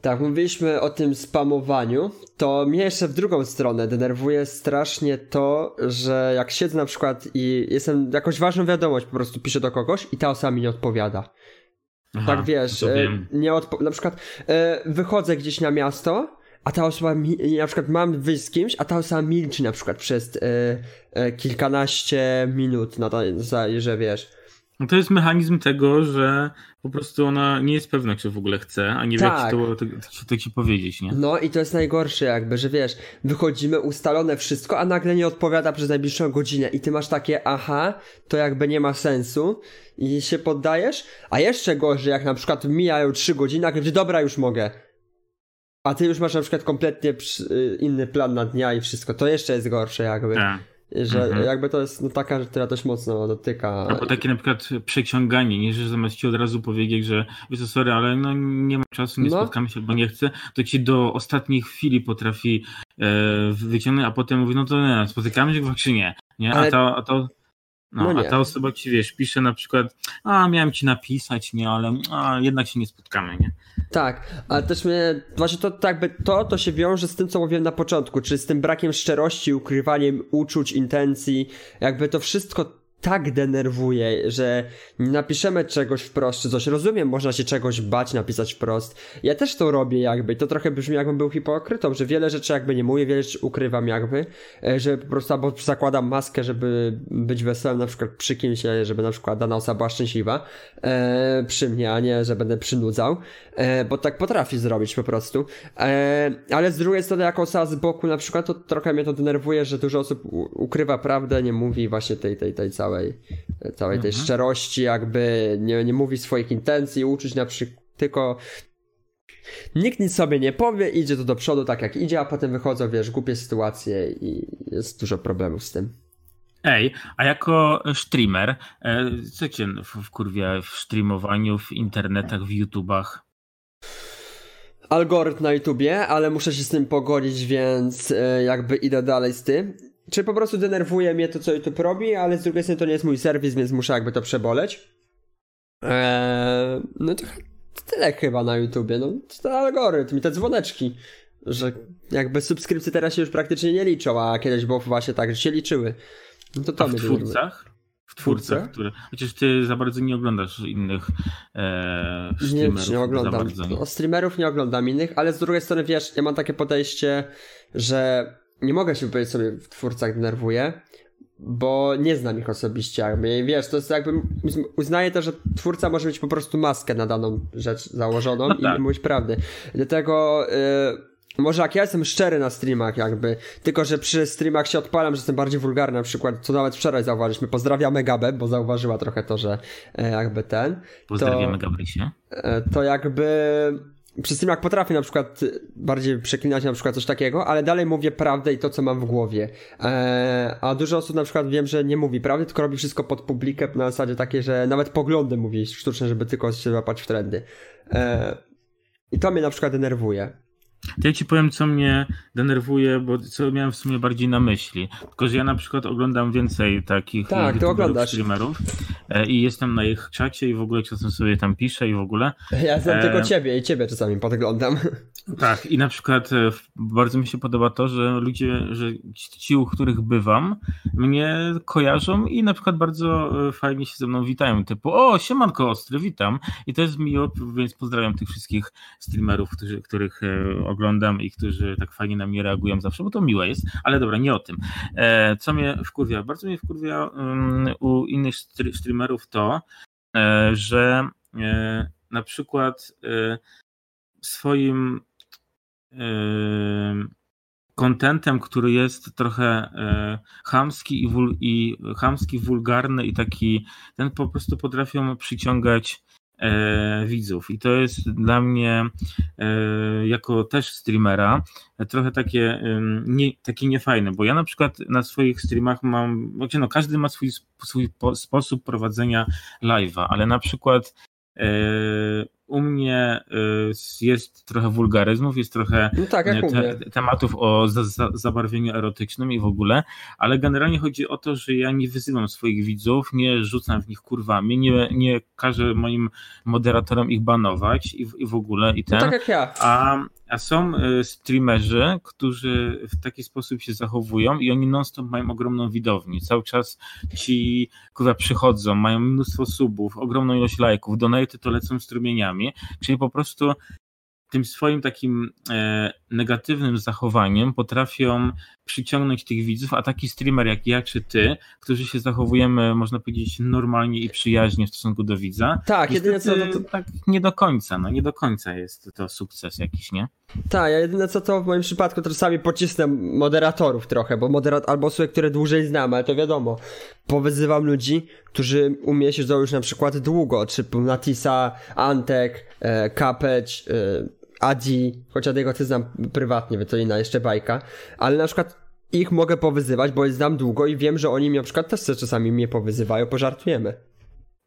tak, mówiliśmy o tym spamowaniu, to mnie jeszcze w drugą stronę denerwuje strasznie to, że jak siedzę na przykład i jestem jakąś ważną wiadomość, po prostu piszę do kogoś i ta osoba mi nie odpowiada. Aha, tak wiesz, e, nie odpo- na przykład e, wychodzę gdzieś na miasto, a ta osoba, na przykład mam wyjść z kimś, a ta osoba milczy na przykład przez e, kilkanaście minut na to, że wiesz no to jest mechanizm tego, że po prostu ona nie jest pewna, czy w ogóle chce, a nie tak. wie, jak to, to, to, to ci powiedzieć, nie? No i to jest najgorsze jakby, że wiesz, wychodzimy, ustalone wszystko, a nagle nie odpowiada przez najbliższą godzinę i ty masz takie, aha, to jakby nie ma sensu i się poddajesz, a jeszcze gorzej, jak na przykład mijają trzy godziny, a gdzie dobra, już mogę. A ty już masz na przykład kompletnie y, inny plan na dnia i wszystko, to jeszcze jest gorsze jakby. Tak. Że mhm. jakby to jest no, taka, która dość mocno dotyka. Albo takie na przykład przeciąganie, nie, że zamiast ci od razu powiedzieć, że wiesz sorry, ale no nie ma czasu, nie no. spotkamy się, bo nie chcę, to ci do ostatniej chwili potrafi e, wyciągnąć, a potem mówi, no to nie, spotykamy się czy nie. nie? Ale... A, to, a to no, no a ta osoba ci wiesz, pisze na przykład, a miałem ci napisać, nie, ale a, jednak się nie spotkamy, nie? Tak, ale też mnie, właśnie to, to jakby to, to się wiąże z tym, co mówiłem na początku, czyli z tym brakiem szczerości, ukrywaniem uczuć, intencji, jakby to wszystko tak denerwuje, że napiszemy czegoś wprost, czy coś. Rozumiem, można się czegoś bać, napisać wprost. Ja też to robię jakby. To trochę brzmi jakbym był hipokrytą, że wiele rzeczy jakby nie mówię, wiele rzeczy ukrywam jakby, e, że po prostu albo zakładam maskę, żeby być wesołym na przykład przy kimś, e, żeby na przykład dana osoba była szczęśliwa e, przy mnie, a nie, że będę przynudzał, e, bo tak potrafi zrobić po prostu. E, ale z drugiej strony, jako osoba z boku na przykład, to trochę mnie to denerwuje, że dużo osób ukrywa prawdę, nie mówi właśnie tej, tej, tej całej całej, całej tej mhm. szczerości, jakby nie, nie mówi swoich intencji, uczyć na przykład tylko nikt nic sobie nie powie, idzie to do przodu tak jak idzie, a potem wychodzą, wiesz, głupie sytuacje i jest dużo problemów z tym. Ej, a jako streamer, e, co cię wkurwia w streamowaniu, w internetach, w YouTubach? Algorytm na YouTubie, ale muszę się z tym pogodzić, więc e, jakby idę dalej z tym czy po prostu denerwuje mnie to, co YouTube robi, ale z drugiej strony to nie jest mój serwis, więc muszę jakby to przeboleć. Eee, no to tyle chyba na YouTubie. No, to ten algorytm i te dzwoneczki, że jakby subskrypcje teraz się już praktycznie nie liczą, a kiedyś było właśnie tak, że się liczyły. No to to a w twórcach? W twórcach, które. Chociaż ty za bardzo nie oglądasz innych e, streamerów. Nie, nie oglądam. nie. No, streamerów nie oglądam innych, ale z drugiej strony wiesz, ja mam takie podejście, że nie mogę się powiedzieć sobie w twórcach denerwuje, bo nie znam ich osobiście. Jakby. Wiesz, to jest jakby uznaję też, że twórca może mieć po prostu maskę na daną rzecz założoną no tak. i mówić prawdy. Dlatego yy, może jak ja jestem szczery na streamach jakby, tylko że przy streamach się odpalam, że jestem bardziej wulgarny na przykład, co nawet wczoraj zauważyliśmy. Pozdrawiamy Gabę, bo zauważyła trochę to, że e, jakby ten. Pozdrawiamy Gabrysię. E, to jakby przy streamach potrafię na przykład bardziej przeklinać na przykład coś takiego, ale dalej mówię prawdę i to, co mam w głowie. E, a dużo osób na przykład wiem, że nie mówi prawdy, tylko robi wszystko pod publikę na zasadzie takiej, że nawet poglądy mówi sztuczne, żeby tylko się złapać w trendy. I to mnie na przykład denerwuje. To ja ci powiem, co mnie denerwuje, bo co miałem w sumie bardziej na myśli. Tylko, że ja na przykład oglądam więcej takich tak, streamerów e, i jestem na ich czacie i w ogóle czasem sobie tam piszę i w ogóle. Ja znam e... tylko ciebie i ciebie czasami podglądam. (laughs) Tak, i na przykład e, bardzo mi się podoba to, że ludzie, że ci, u których bywam, mnie kojarzą i na przykład bardzo e, fajnie się ze mną witają. Typu, o, siemanko ostry, witam. I to jest miło, więc pozdrawiam tych wszystkich streamerów, którzy, których oglądam i którzy tak fajnie na mnie reagują zawsze, bo to miłe jest, ale dobra, nie o tym. E, co mnie wkurwia? Bardzo mnie wkurwia um, u innych streamerów to, e, że e, na przykład swoim kontentem, który jest trochę chamski i, wul, i chamski, wulgarny i taki, ten po prostu potrafią przyciągać e, widzów. I to jest dla mnie, e, jako też streamera, trochę takie, e, nie, takie niefajne, bo ja na przykład na swoich streamach mam, znaczy no każdy ma swój, swój sposób prowadzenia live'a, ale na przykład e, u mnie jest trochę wulgaryzmów, jest trochę no tak, te, tematów o za, za, zabarwieniu erotycznym i w ogóle, ale generalnie chodzi o to, że ja nie wyzywam swoich widzów, nie rzucam w nich kurwami, nie, nie każę moim moderatorom ich banować i, i w ogóle i ten. No tak jak ja. A, a są y, streamerzy, którzy w taki sposób się zachowują i oni non-stop mają ogromną widownię. Cały czas ci, kurwa, przychodzą, mają mnóstwo subów, ogromną ilość lajków, donaty to lecą strumieniami, czyli po prostu tym swoim takim e, negatywnym zachowaniem potrafią przyciągnąć tych widzów, a taki streamer jak ja czy ty, którzy się zachowujemy, można powiedzieć, normalnie i przyjaźnie w stosunku do widza. Tak, jedyne co to, to... tak nie do końca, no nie do końca jest to sukces jakiś, nie? Tak, ja jedyne co to w moim przypadku to czasami pocisnę moderatorów trochę, bo moderat albo osoby, które dłużej znam, ale to wiadomo. Powyzywam ludzi, którzy u mnie siedzą już na przykład długo, czy Natisa, Antek, e, Kapeć, e, Adi, chociaż jego ty znam prywatnie, więc to inna jeszcze bajka, ale na przykład ich mogę powyzywać, bo znam długo i wiem, że oni mi na przykład też czasami mnie powyzywają, pożartujemy.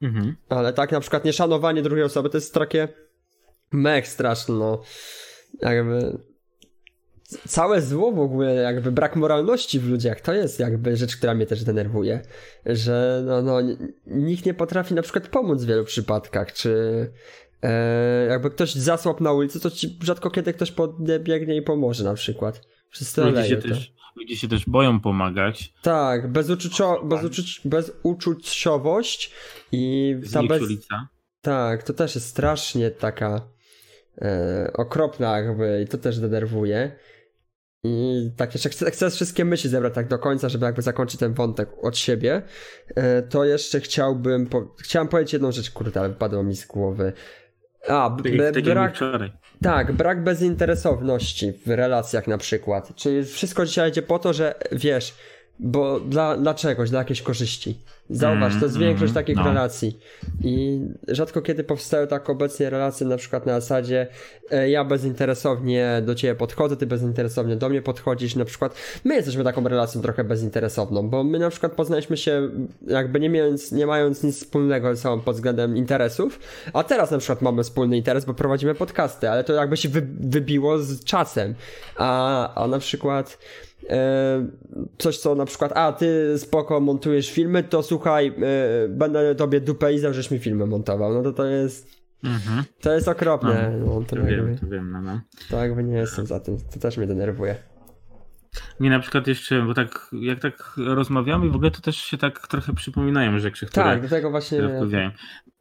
Mhm. Ale tak na przykład nieszanowanie drugiej osoby to jest takie mech straszne, no. Jakby całe zło w ogóle, jakby brak moralności w ludziach, to jest jakby rzecz, która mnie też denerwuje, że no, no nikt nie potrafi na przykład pomóc w wielu przypadkach, czy jakby ktoś zasłab na ulicy, to ci rzadko kiedy ktoś podbiegnie i pomoże na przykład. Wszyscy ludzie się, też, ludzie się też boją pomagać. Tak, bezuczucio, bezuczuć, bezuczuciowość i ta bez... Tak, to też jest strasznie taka e, okropna jakby i to też denerwuje. I tak jeszcze chcę, chcę wszystkie myśli zebrać tak do końca, żeby jakby zakończyć ten wątek od siebie. E, to jeszcze chciałbym, po... chciałem powiedzieć jedną rzecz, kurde, ale wypadło mi z głowy. A, brak, tak, brak bezinteresowności w relacjach na przykład. Czyli wszystko dzisiaj idzie po to, że wiesz, bo dla, dla czegoś, dla jakiejś korzyści. Zauważ, to jest mm, większość mm, takich no. relacji. I rzadko kiedy powstają tak obecnie relacje na przykład na zasadzie e, ja bezinteresownie do ciebie podchodzę, ty bezinteresownie do mnie podchodzisz. Na przykład my jesteśmy taką relacją trochę bezinteresowną, bo my na przykład poznaliśmy się jakby nie mając, nie mając nic wspólnego ze sobą pod względem interesów, a teraz na przykład mamy wspólny interes, bo prowadzimy podcasty, ale to jakby się wy, wybiło z czasem. A, a na przykład coś, co na przykład, a ty spoko montujesz filmy, to słuchaj, e, będę tobie dupę i żeś mi filmy montował. No to to jest. Mhm. To jest okropne. No, no to, to wiem, to wiem, no, no. To jakby nie jestem za tym. To też mnie denerwuje. Mnie na przykład jeszcze, bo tak jak tak rozmawiamy w ogóle to też się tak trochę przypominają rzeczy, które Tak, do tego właśnie wkurwiają.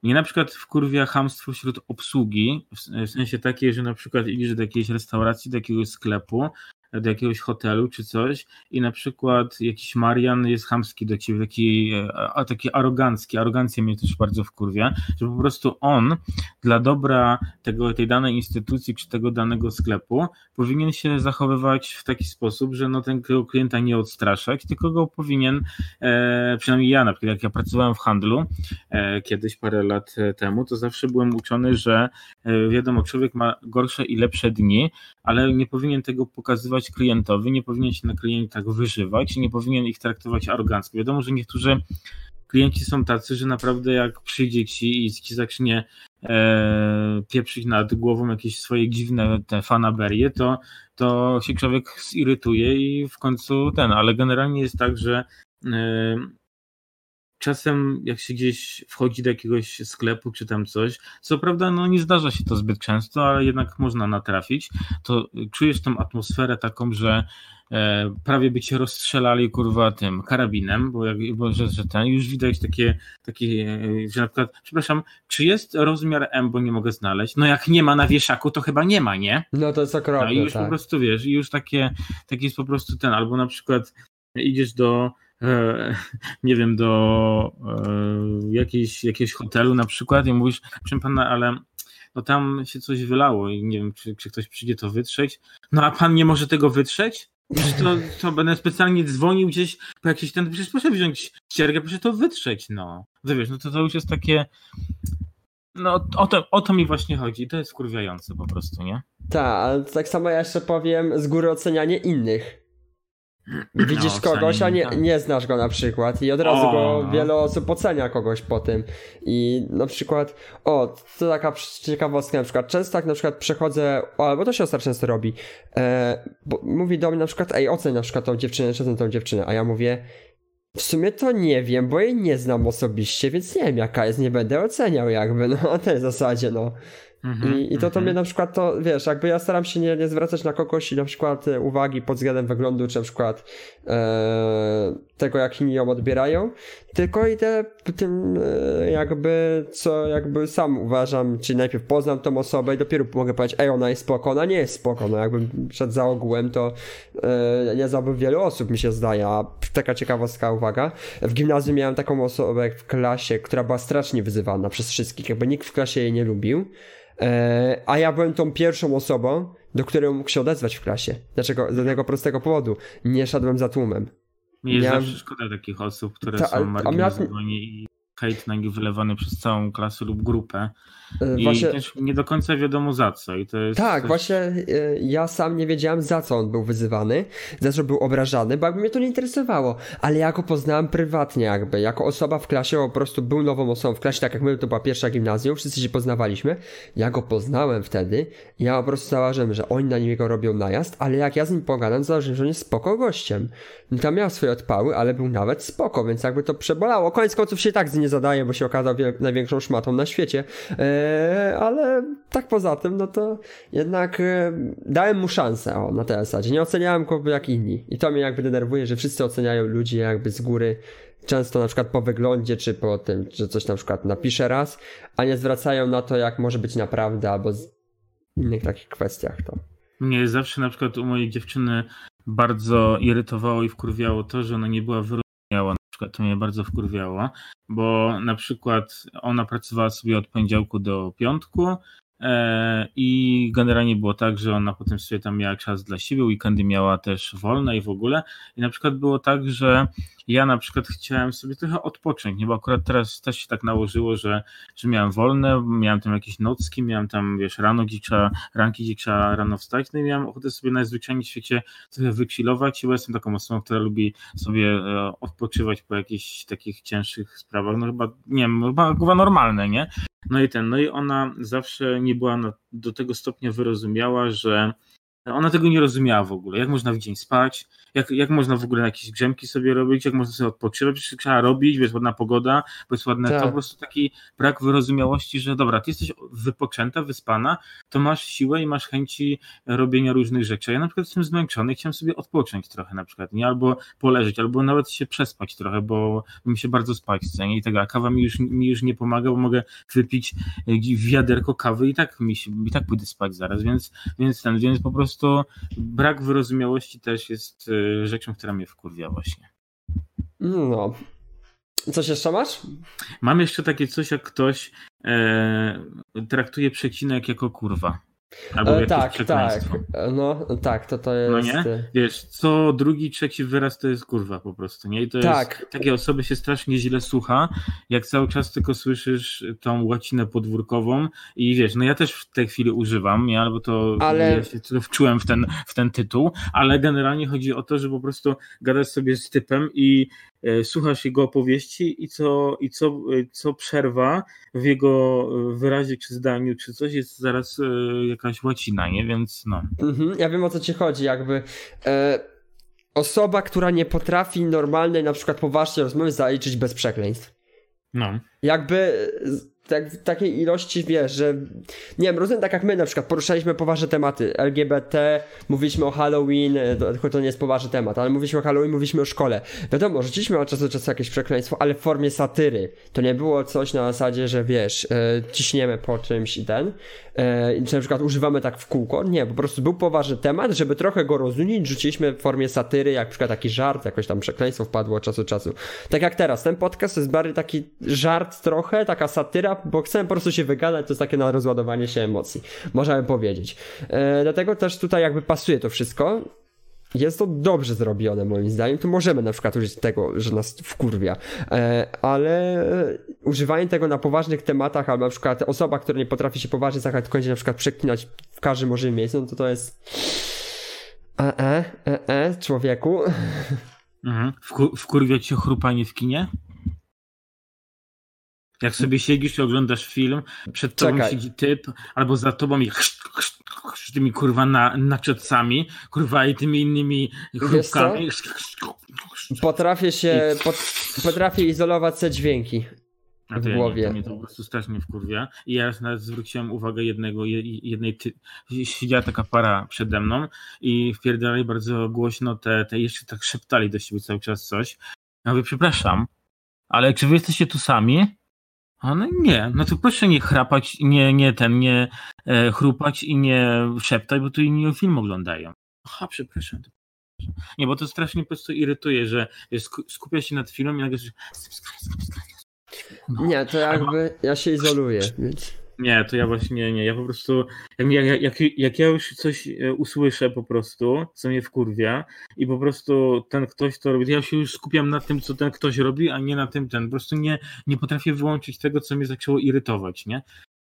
Mnie na przykład wkurwia hamstwo wśród obsługi, w sensie takie, że na przykład idziesz do jakiejś restauracji, do jakiegoś sklepu do jakiegoś hotelu czy coś i na przykład jakiś Marian jest chamski do ciebie, taki, a, taki arogancki, arogancja mnie też bardzo wkurwia, że po prostu on dla dobra tego, tej danej instytucji czy tego danego sklepu powinien się zachowywać w taki sposób, że no tego klienta nie odstraszać, tylko go powinien, e, przynajmniej ja na przykład, jak ja pracowałem w handlu e, kiedyś parę lat temu, to zawsze byłem uczony, że e, wiadomo, człowiek ma gorsze i lepsze dni, ale nie powinien tego pokazywać klientowi, nie powinien się na klientach wyżywać, nie powinien ich traktować arogancko. Wiadomo, że niektórzy klienci są tacy, że naprawdę jak przyjdzie ci i ci zacznie e, pieprzyć nad głową jakieś swoje dziwne te fanaberie, to, to się człowiek zirytuje i w końcu ten, ale generalnie jest tak, że e, czasem jak się gdzieś wchodzi do jakiegoś sklepu czy tam coś, co prawda no nie zdarza się to zbyt często, ale jednak można natrafić, to czujesz tą atmosferę taką, że e, prawie by cię rozstrzelali kurwa tym karabinem, bo, jak, bo że, że ten, już widać takie, takie, e, że na przykład, przepraszam, czy jest rozmiar M, bo nie mogę znaleźć? No jak nie ma na wieszaku, to chyba nie ma, nie? No to jest okropne, no I już tak. po prostu wiesz, i już takie, takie jest po prostu ten, albo na przykład idziesz do (laughs) nie wiem, do e, jakiejś, jakiegoś hotelu na przykład i mówisz, proszę pana, ale no tam się coś wylało i nie wiem, czy, czy ktoś przyjdzie to wytrzeć. No a pan nie może tego wytrzeć? Przecież to, to będę specjalnie dzwonił gdzieś po jakiś ten, przecież proszę wziąć ściergę, proszę to wytrzeć, no. Wiesz, no to to już jest takie, no o to, o to mi właśnie chodzi, to jest skurwiające po prostu, nie? Tak, ale tak samo ja jeszcze powiem z góry ocenianie innych. Widzisz no, kogoś, a nie, tak. nie znasz go na przykład i od razu o, go wiele osób ocenia kogoś po tym. I na przykład, o, to taka ciekawostka na przykład, często tak na przykład przechodzę, o, albo to siostra często robi, e, mówi do mnie na przykład, ej, oceń na przykład tą dziewczynę, czy tą dziewczynę, a ja mówię, w sumie to nie wiem, bo jej nie znam osobiście, więc nie wiem jaka jest, nie będę oceniał jakby, (laughs) no na tej zasadzie, no. Mm-hmm, I, I to to mnie mhm. na przykład to, wiesz, jakby ja staram się nie, nie zwracać na kogoś na przykład e, uwagi pod względem wyglądu, czy na przykład e, tego, jak inni ją odbierają, tylko idę tym e, jakby, co jakby sam uważam, czyli najpierw poznam tą osobę i dopiero mogę powiedzieć, ej, ona jest spoko, ona nie jest spoko, no jakbym przed za ogółem, to e, nie znałbym wielu osób, mi się zdaje, a taka ciekawostka, uwaga, w gimnazjum miałem taką osobę w klasie, która była strasznie wyzywana przez wszystkich, jakby nikt w klasie jej nie lubił, a ja byłem tą pierwszą osobą, do której mógł się odezwać w klasie. Dlaczego? Z jednego prostego powodu. Nie szedłem za tłumem. Mi jest Miałem... zawsze szkoda takich osób, które Ta, są marginalizowane i hejt na nich wylewany przez całą klasę lub grupę. E, I właśnie... też nie do końca wiadomo za co. I to jest tak, coś... właśnie e, ja sam nie wiedziałem za co on był wyzywany, za co był obrażany, bo jakby mnie to nie interesowało. Ale ja go poznałem prywatnie jakby, jako osoba w klasie, po prostu był nową osobą w klasie, tak jak my, to była pierwsza gimnazjum, wszyscy się poznawaliśmy. Ja go poznałem wtedy ja po prostu zauważyłem, że oni na niego robią najazd, ale jak ja z nim pogadam, zauważyłem, że on jest spoko gościem. Tam miał swoje odpały, ale był nawet spoko, więc jakby to przebolało. Koniec końców się tak z nie zadaje, bo się okazał największą szmatą na świecie. E, ale tak poza tym, no to jednak e, dałem mu szansę o, na tej zasadzie. Nie oceniałem go jak inni. I to mnie jakby denerwuje, że wszyscy oceniają ludzi jakby z góry często na przykład po wyglądzie, czy po tym, że coś na przykład napisze raz, a nie zwracają na to, jak może być naprawdę, albo z innych takich kwestiach to. Mnie zawsze na przykład u mojej dziewczyny bardzo irytowało i wkurwiało to, że ona nie była wyrozumiała. Przykład to mnie bardzo wkurwiało, bo na przykład ona pracowała sobie od poniedziałku do piątku, I generalnie było tak, że ona potem sobie tam miała czas dla siebie, weekendy miała też wolne i w ogóle. I na przykład było tak, że ja na przykład chciałem sobie trochę odpocząć, nie? bo akurat teraz też się tak nałożyło, że, że miałem wolne, miałem tam jakieś nocki, miałem tam, wiesz, rano gdzie trzeba, ranki gdzie trzeba rano wstać, no i miałem ochotę sobie najzwyczajniej w świecie trochę wychillować, bo jestem taką osobą, która lubi sobie e, odpoczywać po jakichś takich cięższych sprawach, no chyba, nie wiem, chyba, chyba normalne, nie? No i ten, no i ona zawsze nie była do tego stopnia wyrozumiała, że ona tego nie rozumiała w ogóle. Jak można w dzień spać, jak, jak można w ogóle jakieś grzemki sobie robić, jak można sobie odpoczywać, trzeba robić, jest ładna pogoda, bo jest ładne tak. to, po prostu taki brak wyrozumiałości, że dobra, ty jesteś wypoczęta, wyspana, to masz siłę i masz chęci robienia różnych rzeczy. Ja na przykład jestem zmęczony i chciałem sobie odpocząć trochę na przykład, nie? Albo poleżeć, albo nawet się przespać trochę, bo mi się bardzo spać chce, nie? I tego, a kawa mi już, mi już nie pomaga, bo mogę wypić wiaderko kawy i tak mi się, i tak pójdę spać zaraz, więc, więc ten, więc po prostu prostu brak wyrozumiałości też jest y, rzeczą, która mnie wkurwia właśnie. No. Coś jeszcze masz? Mam jeszcze takie coś, jak ktoś e, traktuje przecinek jako kurwa. Albo e, tak, tak. No tak, to to jest. No nie? E, Wiesz, co drugi, trzeci wyraz to jest kurwa po prostu, nie? I to tak. jest. Takie osoby się strasznie źle słucha, jak cały czas tylko słyszysz tą łacinę podwórkową i wiesz, no ja też w tej chwili używam, nie? Albo to ale... ja się wczułem w ten, w ten tytuł, ale generalnie chodzi o to, że po prostu gadasz sobie z typem i E, słuchasz jego opowieści i co, i co, e, co przerwa w jego e, wyrazie czy zdaniu, czy coś jest zaraz jakaś łacina, nie? Więc no. Mhm, ja wiem o co ci chodzi, jakby e, osoba, która nie potrafi normalnej, na przykład poważnej rozmowy zaliczyć bez przekleństw. No. Jakby tak, w takiej ilości, wiesz, że nie wiem, rozumiem tak jak my na przykład poruszaliśmy poważne tematy LGBT, mówiliśmy o Halloween, e, tylko to nie jest poważny temat, ale mówiliśmy o Halloween, mówiliśmy o szkole. Wiadomo, rzuciliśmy od czasu do czasu jakieś przekleństwo, ale w formie satyry. To nie było coś na zasadzie, że wiesz, e, ciśniemy po czymś i ten, e, czy na przykład używamy tak w kółko. Nie, po prostu był poważny temat, żeby trochę go rozumieć, rzuciliśmy w formie satyry, jak na przykład taki żart, jakoś tam przekleństwo wpadło od czasu do czasu. Tak jak teraz, ten podcast to jest bardziej taki żart trochę, taka satyra, bo chcę po prostu się wygadać, to jest takie na rozładowanie się emocji, możemy powiedzieć. E, dlatego też tutaj jakby pasuje to wszystko. Jest to dobrze zrobione moim zdaniem, to możemy na przykład użyć tego, że nas wkurwia, e, ale używanie tego na poważnych tematach, albo na przykład osoba, która nie potrafi się poważnie zachować, na przykład przeklinać w każdym możliwym miejscu, no to to jest e, e, e, e człowieku. Mhm. Wkur cię chrupanie w kinie? Jak sobie siedzisz i oglądasz film, przed tobą Czekaj. siedzi typ, albo za tobą i tymi kurwa na, naczepcami, kurwa i tymi innymi chrupkami. Potrafię się, pot, potrafię izolować te dźwięki w głowie. Ja nie, to mnie to po prostu strasznie wkurwia. I ja nawet zwróciłem uwagę jednego, jednej, ty... siedziała taka para przede mną i wpierdalali bardzo głośno te, te jeszcze tak szeptali do siebie cały czas coś. Ja mówię, przepraszam, ale czy wy jesteście tu sami? A no nie, no to proszę nie chrapać, nie, nie ten, nie e, chrupać i nie szeptać, bo tu inni film oglądają. Aha, przepraszam. Nie, bo to strasznie po prostu irytuje, że skupia się nad filmem i nagle no. Nie, to jakby ja się izoluję, więc... Nie, to ja właśnie nie. Ja po prostu, jak, jak, jak ja już coś e, usłyszę po prostu, co mnie wkurwia i po prostu ten ktoś to robi, ja się już skupiam na tym, co ten ktoś robi, a nie na tym ten. Po prostu nie, nie potrafię wyłączyć tego, co mnie zaczęło irytować, nie?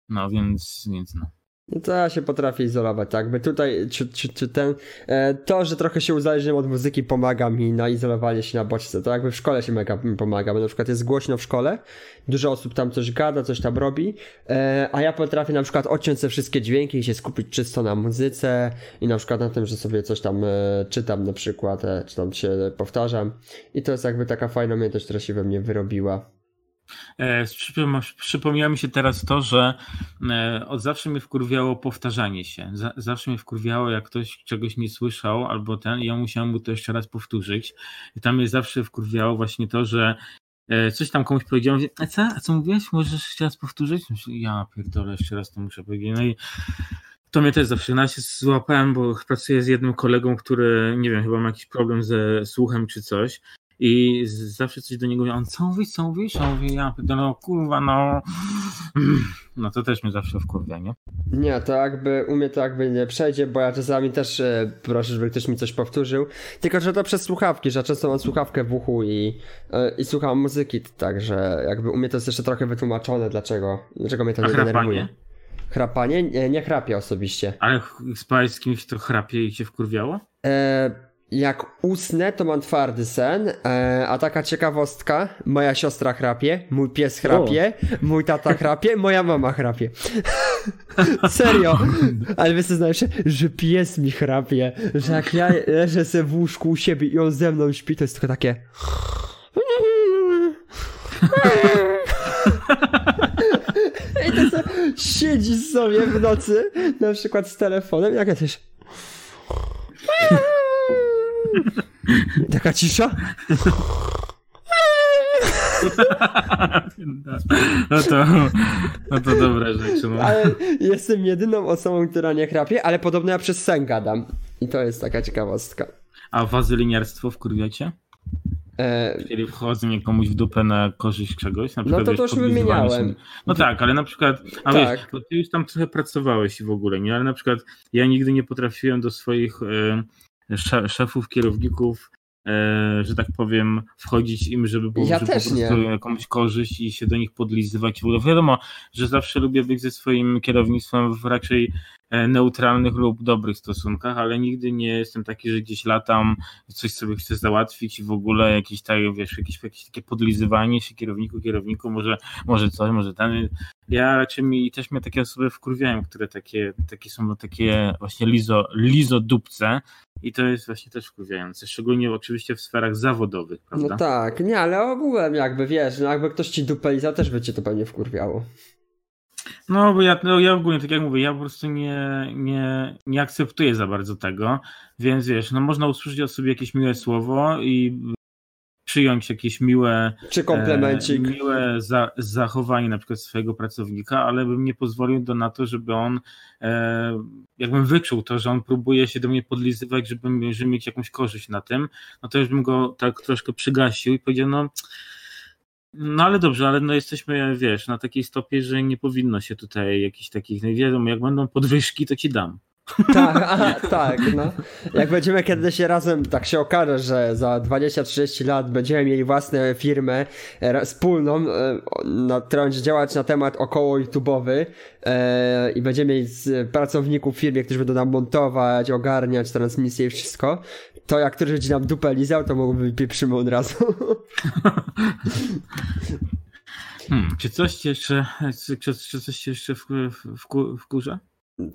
No więc, więc no. No to się potrafię izolować, tak? By tutaj, czy, czy, czy ten, e, to, że trochę się uzależniłem od muzyki pomaga mi na izolowanie się na bodźce, to jakby w szkole się mega pomaga, bo na przykład jest głośno w szkole, dużo osób tam coś gada, coś tam robi, e, a ja potrafię na przykład odciąć te wszystkie dźwięki i się skupić czysto na muzyce i na przykład na tym, że sobie coś tam e, czytam na przykład, czy tam się powtarzam i to jest jakby taka fajna umiejętność, która się we mnie wyrobiła. E, przypomniało mi się teraz to, że e, od zawsze mnie wkurwiało powtarzanie się. Zawsze mnie wkurwiało, jak ktoś czegoś nie słyszał albo ten, i ja musiałem mu to jeszcze raz powtórzyć. I tam mnie zawsze wkurwiało właśnie to, że e, coś tam komuś powiedziałem, a co, a co mówiłeś? Możesz jeszcze raz powtórzyć? Ja pierdolę, jeszcze raz to muszę powiedzieć. No i to mnie też zawsze na się złapałem, bo pracuję z jednym kolegą, który, nie wiem, chyba ma jakiś problem ze słuchem czy coś i zawsze coś do niego mówi, on co mówisz, co mówisz? A mówi, ja no kurwa, no. (clears throat) No to też mnie zawsze wkurwia, nie? Nie, to jakby u mnie to jakby nie przejdzie, bo ja czasami też e, proszę, żeby ktoś mi coś powtórzył. Tylko, że to przez słuchawki, że często mam słuchawkę w uchu i, e, i słucham muzyki, także jakby u mnie to jest jeszcze trochę wytłumaczone, dlaczego, dlaczego mnie to A nie chrapanie? denerwuje. Chrapanie? Nie, nie chrapię osobiście. Ale spałeś z kimś, kto chrapie i cię wkurwiało? E, jak usnę, to mam twardy sen, e, a taka ciekawostka, moja siostra chrapie, mój pies chrapie, o. mój tata chrapie, moja mama chrapie. (laughs) Serio. Ale wiesz co znaczy, że pies mi chrapie, że jak ja leżę sobie w łóżku u siebie i on ze mną śpi, to jest tylko takie... (laughs) I to co, siedzi sobie w nocy, na przykład z telefonem, jak ja też... Taka cisza? (laughs) No to, no to dobre rzeczy. No. Ale jestem jedyną osobą, która nie chrapie, ale podobno ja przez sen gadam. I to jest taka ciekawostka. A wazyliniarstwo wkurwiacie? E... Czyli wchodzenie komuś w dupę na korzyść czegoś? Na przykład, no to, wiesz, to już wymieniałem. No tak, ale na przykład, a tak. wiesz, ty już tam trochę pracowałeś w ogóle, nie? Ale na przykład ja nigdy nie potrafiłem do swoich szefów, kierowników E, że tak powiem, wchodzić im, żeby było ja po prostu jakąś korzyść i się do nich podlizywać. Bo wiadomo, że zawsze lubię być ze swoim kierownictwem w raczej neutralnych lub dobrych stosunkach, ale nigdy nie jestem taki, że gdzieś latam, coś sobie chcę załatwić i w ogóle jakieś, tak, wiesz, jakieś, jakieś takie podlizywanie się kierowniku, kierowniku, może, może coś, może ten. Ja raczej mi też mnie takie osoby wkurwiają, które takie, takie są takie właśnie lizo, lizo dupce, i to jest właśnie też wkurwiające, szczególnie oczywiście w sferach zawodowych, prawda? No tak, nie, ale ogółem jakby wiesz, no jakby ktoś ci dupę też by cię to pewnie wkurwiało. No, bo ja, no, ja ogólnie, tak jak mówię, ja po prostu nie, nie, nie akceptuję za bardzo tego, więc wiesz, no można usłyszeć o sobie jakieś miłe słowo i przyjąć jakieś miłe, Czy komplemencik. E, miłe za, zachowanie na przykład swojego pracownika, ale bym nie pozwolił do, na to, żeby on e, jakbym wyczuł to, że on próbuje się do mnie podlizywać, żeby, żeby mieć jakąś korzyść na tym, no to już bym go tak troszkę przygasił i powiedział, no no ale dobrze, ale no jesteśmy, wiesz, na takiej stopie, że nie powinno się tutaj jakichś takich, no wiadomo, jak będą podwyżki, to ci dam. Tak, a, tak, no. Jak będziemy kiedyś razem, tak się okaże, że za 20-30 lat będziemy mieli własną firmę e, wspólną, e, na, będzie działać na temat około YouTube'owy e, i będziemy mieć pracowników w firmie, którzy będą nam montować, ogarniać transmisję i wszystko, to jak któryś będzie nam dupę lizał, to mógłby pieprzymy od razu. (laughs) Hmm, czy coś jeszcze, czy, czy coś jeszcze w, w, w, wkurza?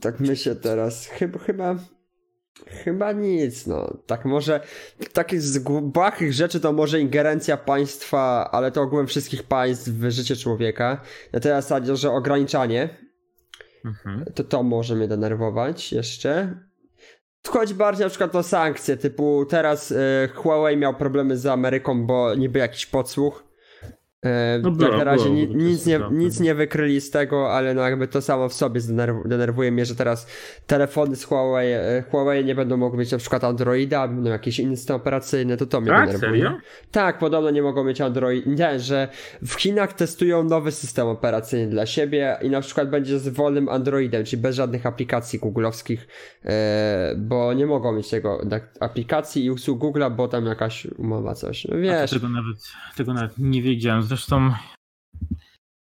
Tak myślę teraz. Chyba, chyba, chyba nic, no. Tak może, takich z błahych rzeczy to może ingerencja państwa, ale to ogółem wszystkich państw w życie człowieka. Na tej zasadzie, że ograniczanie, mhm. to to może mnie denerwować jeszcze. Chodzi bardziej na przykład o sankcje, typu teraz y, Huawei miał problemy z Ameryką, bo niby jakiś podsłuch no była, na razie była, nic, nie, nic nie wykryli z tego, ale no jakby to samo w sobie denerwuje mnie, że teraz telefony z Huawei, e, Huawei nie będą mogły mieć na przykład Androida, będą jakieś inne systemy operacyjne, to to mnie tak, denerwuje. Serio? Tak, podobno nie mogą mieć Android. Nie, że w Chinach testują nowy system operacyjny dla siebie i na przykład będzie z wolnym Androidem, czyli bez żadnych aplikacji googlowskich, e, bo nie mogą mieć tego aplikacji i usług Google'a, bo tam jakaś umowa coś. No wiesz. Tego nawet, tego nawet nie wiedziałem Zresztą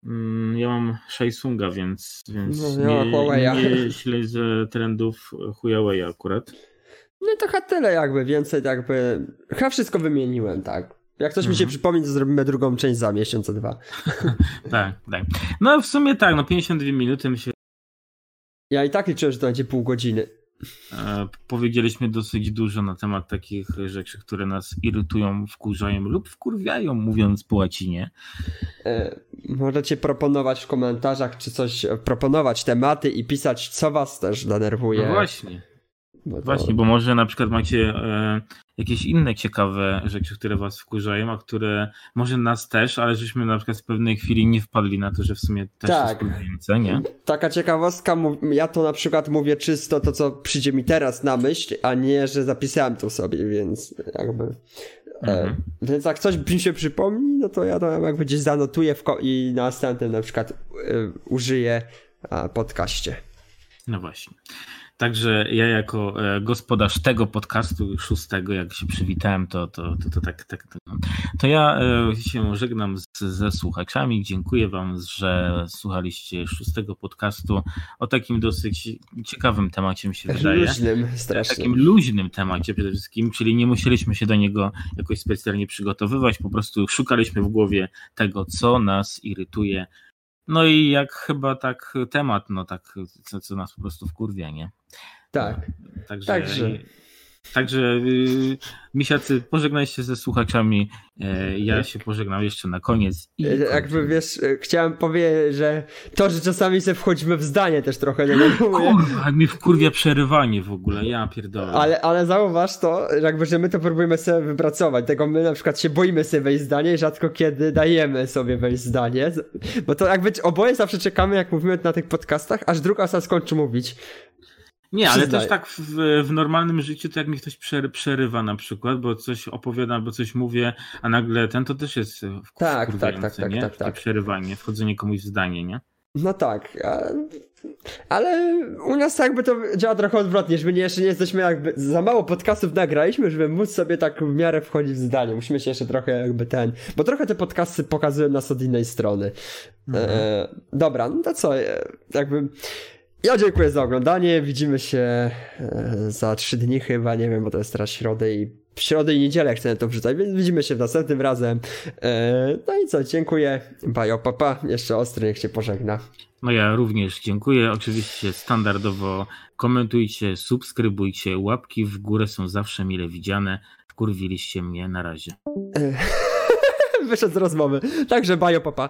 mm, ja mam Samsunga, więc, więc no, nie, nie śledzę trendów Huawei akurat. No i trochę tyle jakby, więcej jakby, chyba wszystko wymieniłem, tak. Jak coś mhm. mi się mhm. przypomni, to zrobimy drugą część za miesiąc, dwa. (laughs) tak, tak. No w sumie tak, no 52 minuty myślę. Ja i tak liczyłem, że to będzie pół godziny. E, powiedzieliśmy dosyć dużo na temat takich rzeczy, które nas irytują, wkurzają lub wkurwiają, mówiąc po łacinie. E, możecie proponować w komentarzach, czy coś, proponować tematy i pisać, co was też denerwuje. No właśnie. Bo to... Właśnie, bo może na przykład macie e, jakieś inne ciekawe rzeczy, które was wkurzają, a które może nas też, ale żeśmy na przykład w pewnej chwili nie wpadli na to, że w sumie też tak. jest nie? Taka ciekawostka, ja to na przykład mówię czysto to, co przyjdzie mi teraz na myśl, a nie, że zapisałem to sobie, więc jakby... E, mhm. więc jak coś mi się przypomni, no to ja to jakby gdzieś zanotuję i na następnym na przykład y, użyję podcaście. No właśnie. Także ja jako e, gospodarz tego podcastu szóstego, jak się przywitałem, to, to, to, to tak, tak to, to ja e, się żegnam z, ze słuchaczami. Dziękuję wam, że słuchaliście szóstego podcastu o takim dosyć ciekawym temacie, mi się wydaje. Luźnym, strasznie. Takim luźnym temacie przede wszystkim, czyli nie musieliśmy się do niego jakoś specjalnie przygotowywać, po prostu szukaliśmy w głowie tego, co nas irytuje, no i jak chyba tak temat, no tak, co, co nas po prostu wkurwia, nie? Tak. Także, Także. Także yy, misiacy, pożegnaj się ze słuchaczami. E, ja się pożegnam jeszcze na koniec. I E, Jakby wiesz, e, chciałem powiedzieć, że to, że czasami sobie wchodzimy w zdanie też trochę nie denerwuje. Kurwa, jak mi wkurwia przerywanie w ogóle, ja pierdolę. Ale, ale zauważ to, jakby, że my to próbujemy sobie wypracować. Tego my na przykład się boimy sobie wejść zdanie i rzadko kiedy dajemy sobie wejść zdanie. Bo to jakby oboje zawsze czekamy, jak mówimy na tych podcastach, aż druga osoba skończy mówić. Nie, ale Przyznaję. też tak w, w normalnym życiu, to jak mi ktoś przery, przerywa na przykład, bo coś opowiadam, albo coś mówię, a nagle ten, to też jest w, Tak, wkurwiające, tak, tak, nie? tak, tak. przerywanie, wchodzenie komuś w zdanie, nie? No tak, ale u nas jakby to działa trochę odwrotnie, że my nie, jeszcze nie jesteśmy jakby, za mało podcastów nagraliśmy, żeby móc sobie tak w miarę wchodzić w zdanie. Musimy się jeszcze trochę jakby ten, bo trochę te podcasty pokazują nas od innej strony. E, dobra, no to co, e, jakby... Ja dziękuję za oglądanie. Widzimy się e, za trzy dni chyba, nie wiem, bo to jest teraz środę i w środę i niedzielę chcę to wrzucać, więc widzimy się następnym razem. E, no i co, dziękuję. Bajo, papa. Jeszcze ostry, niech się pożegna. No ja również dziękuję. Oczywiście standardowo komentujcie, subskrybujcie, łapki w górę są zawsze mile widziane. Wkurwiliście mnie na razie. (laughs) Wyszedł z rozmowy. Także bajo, papa.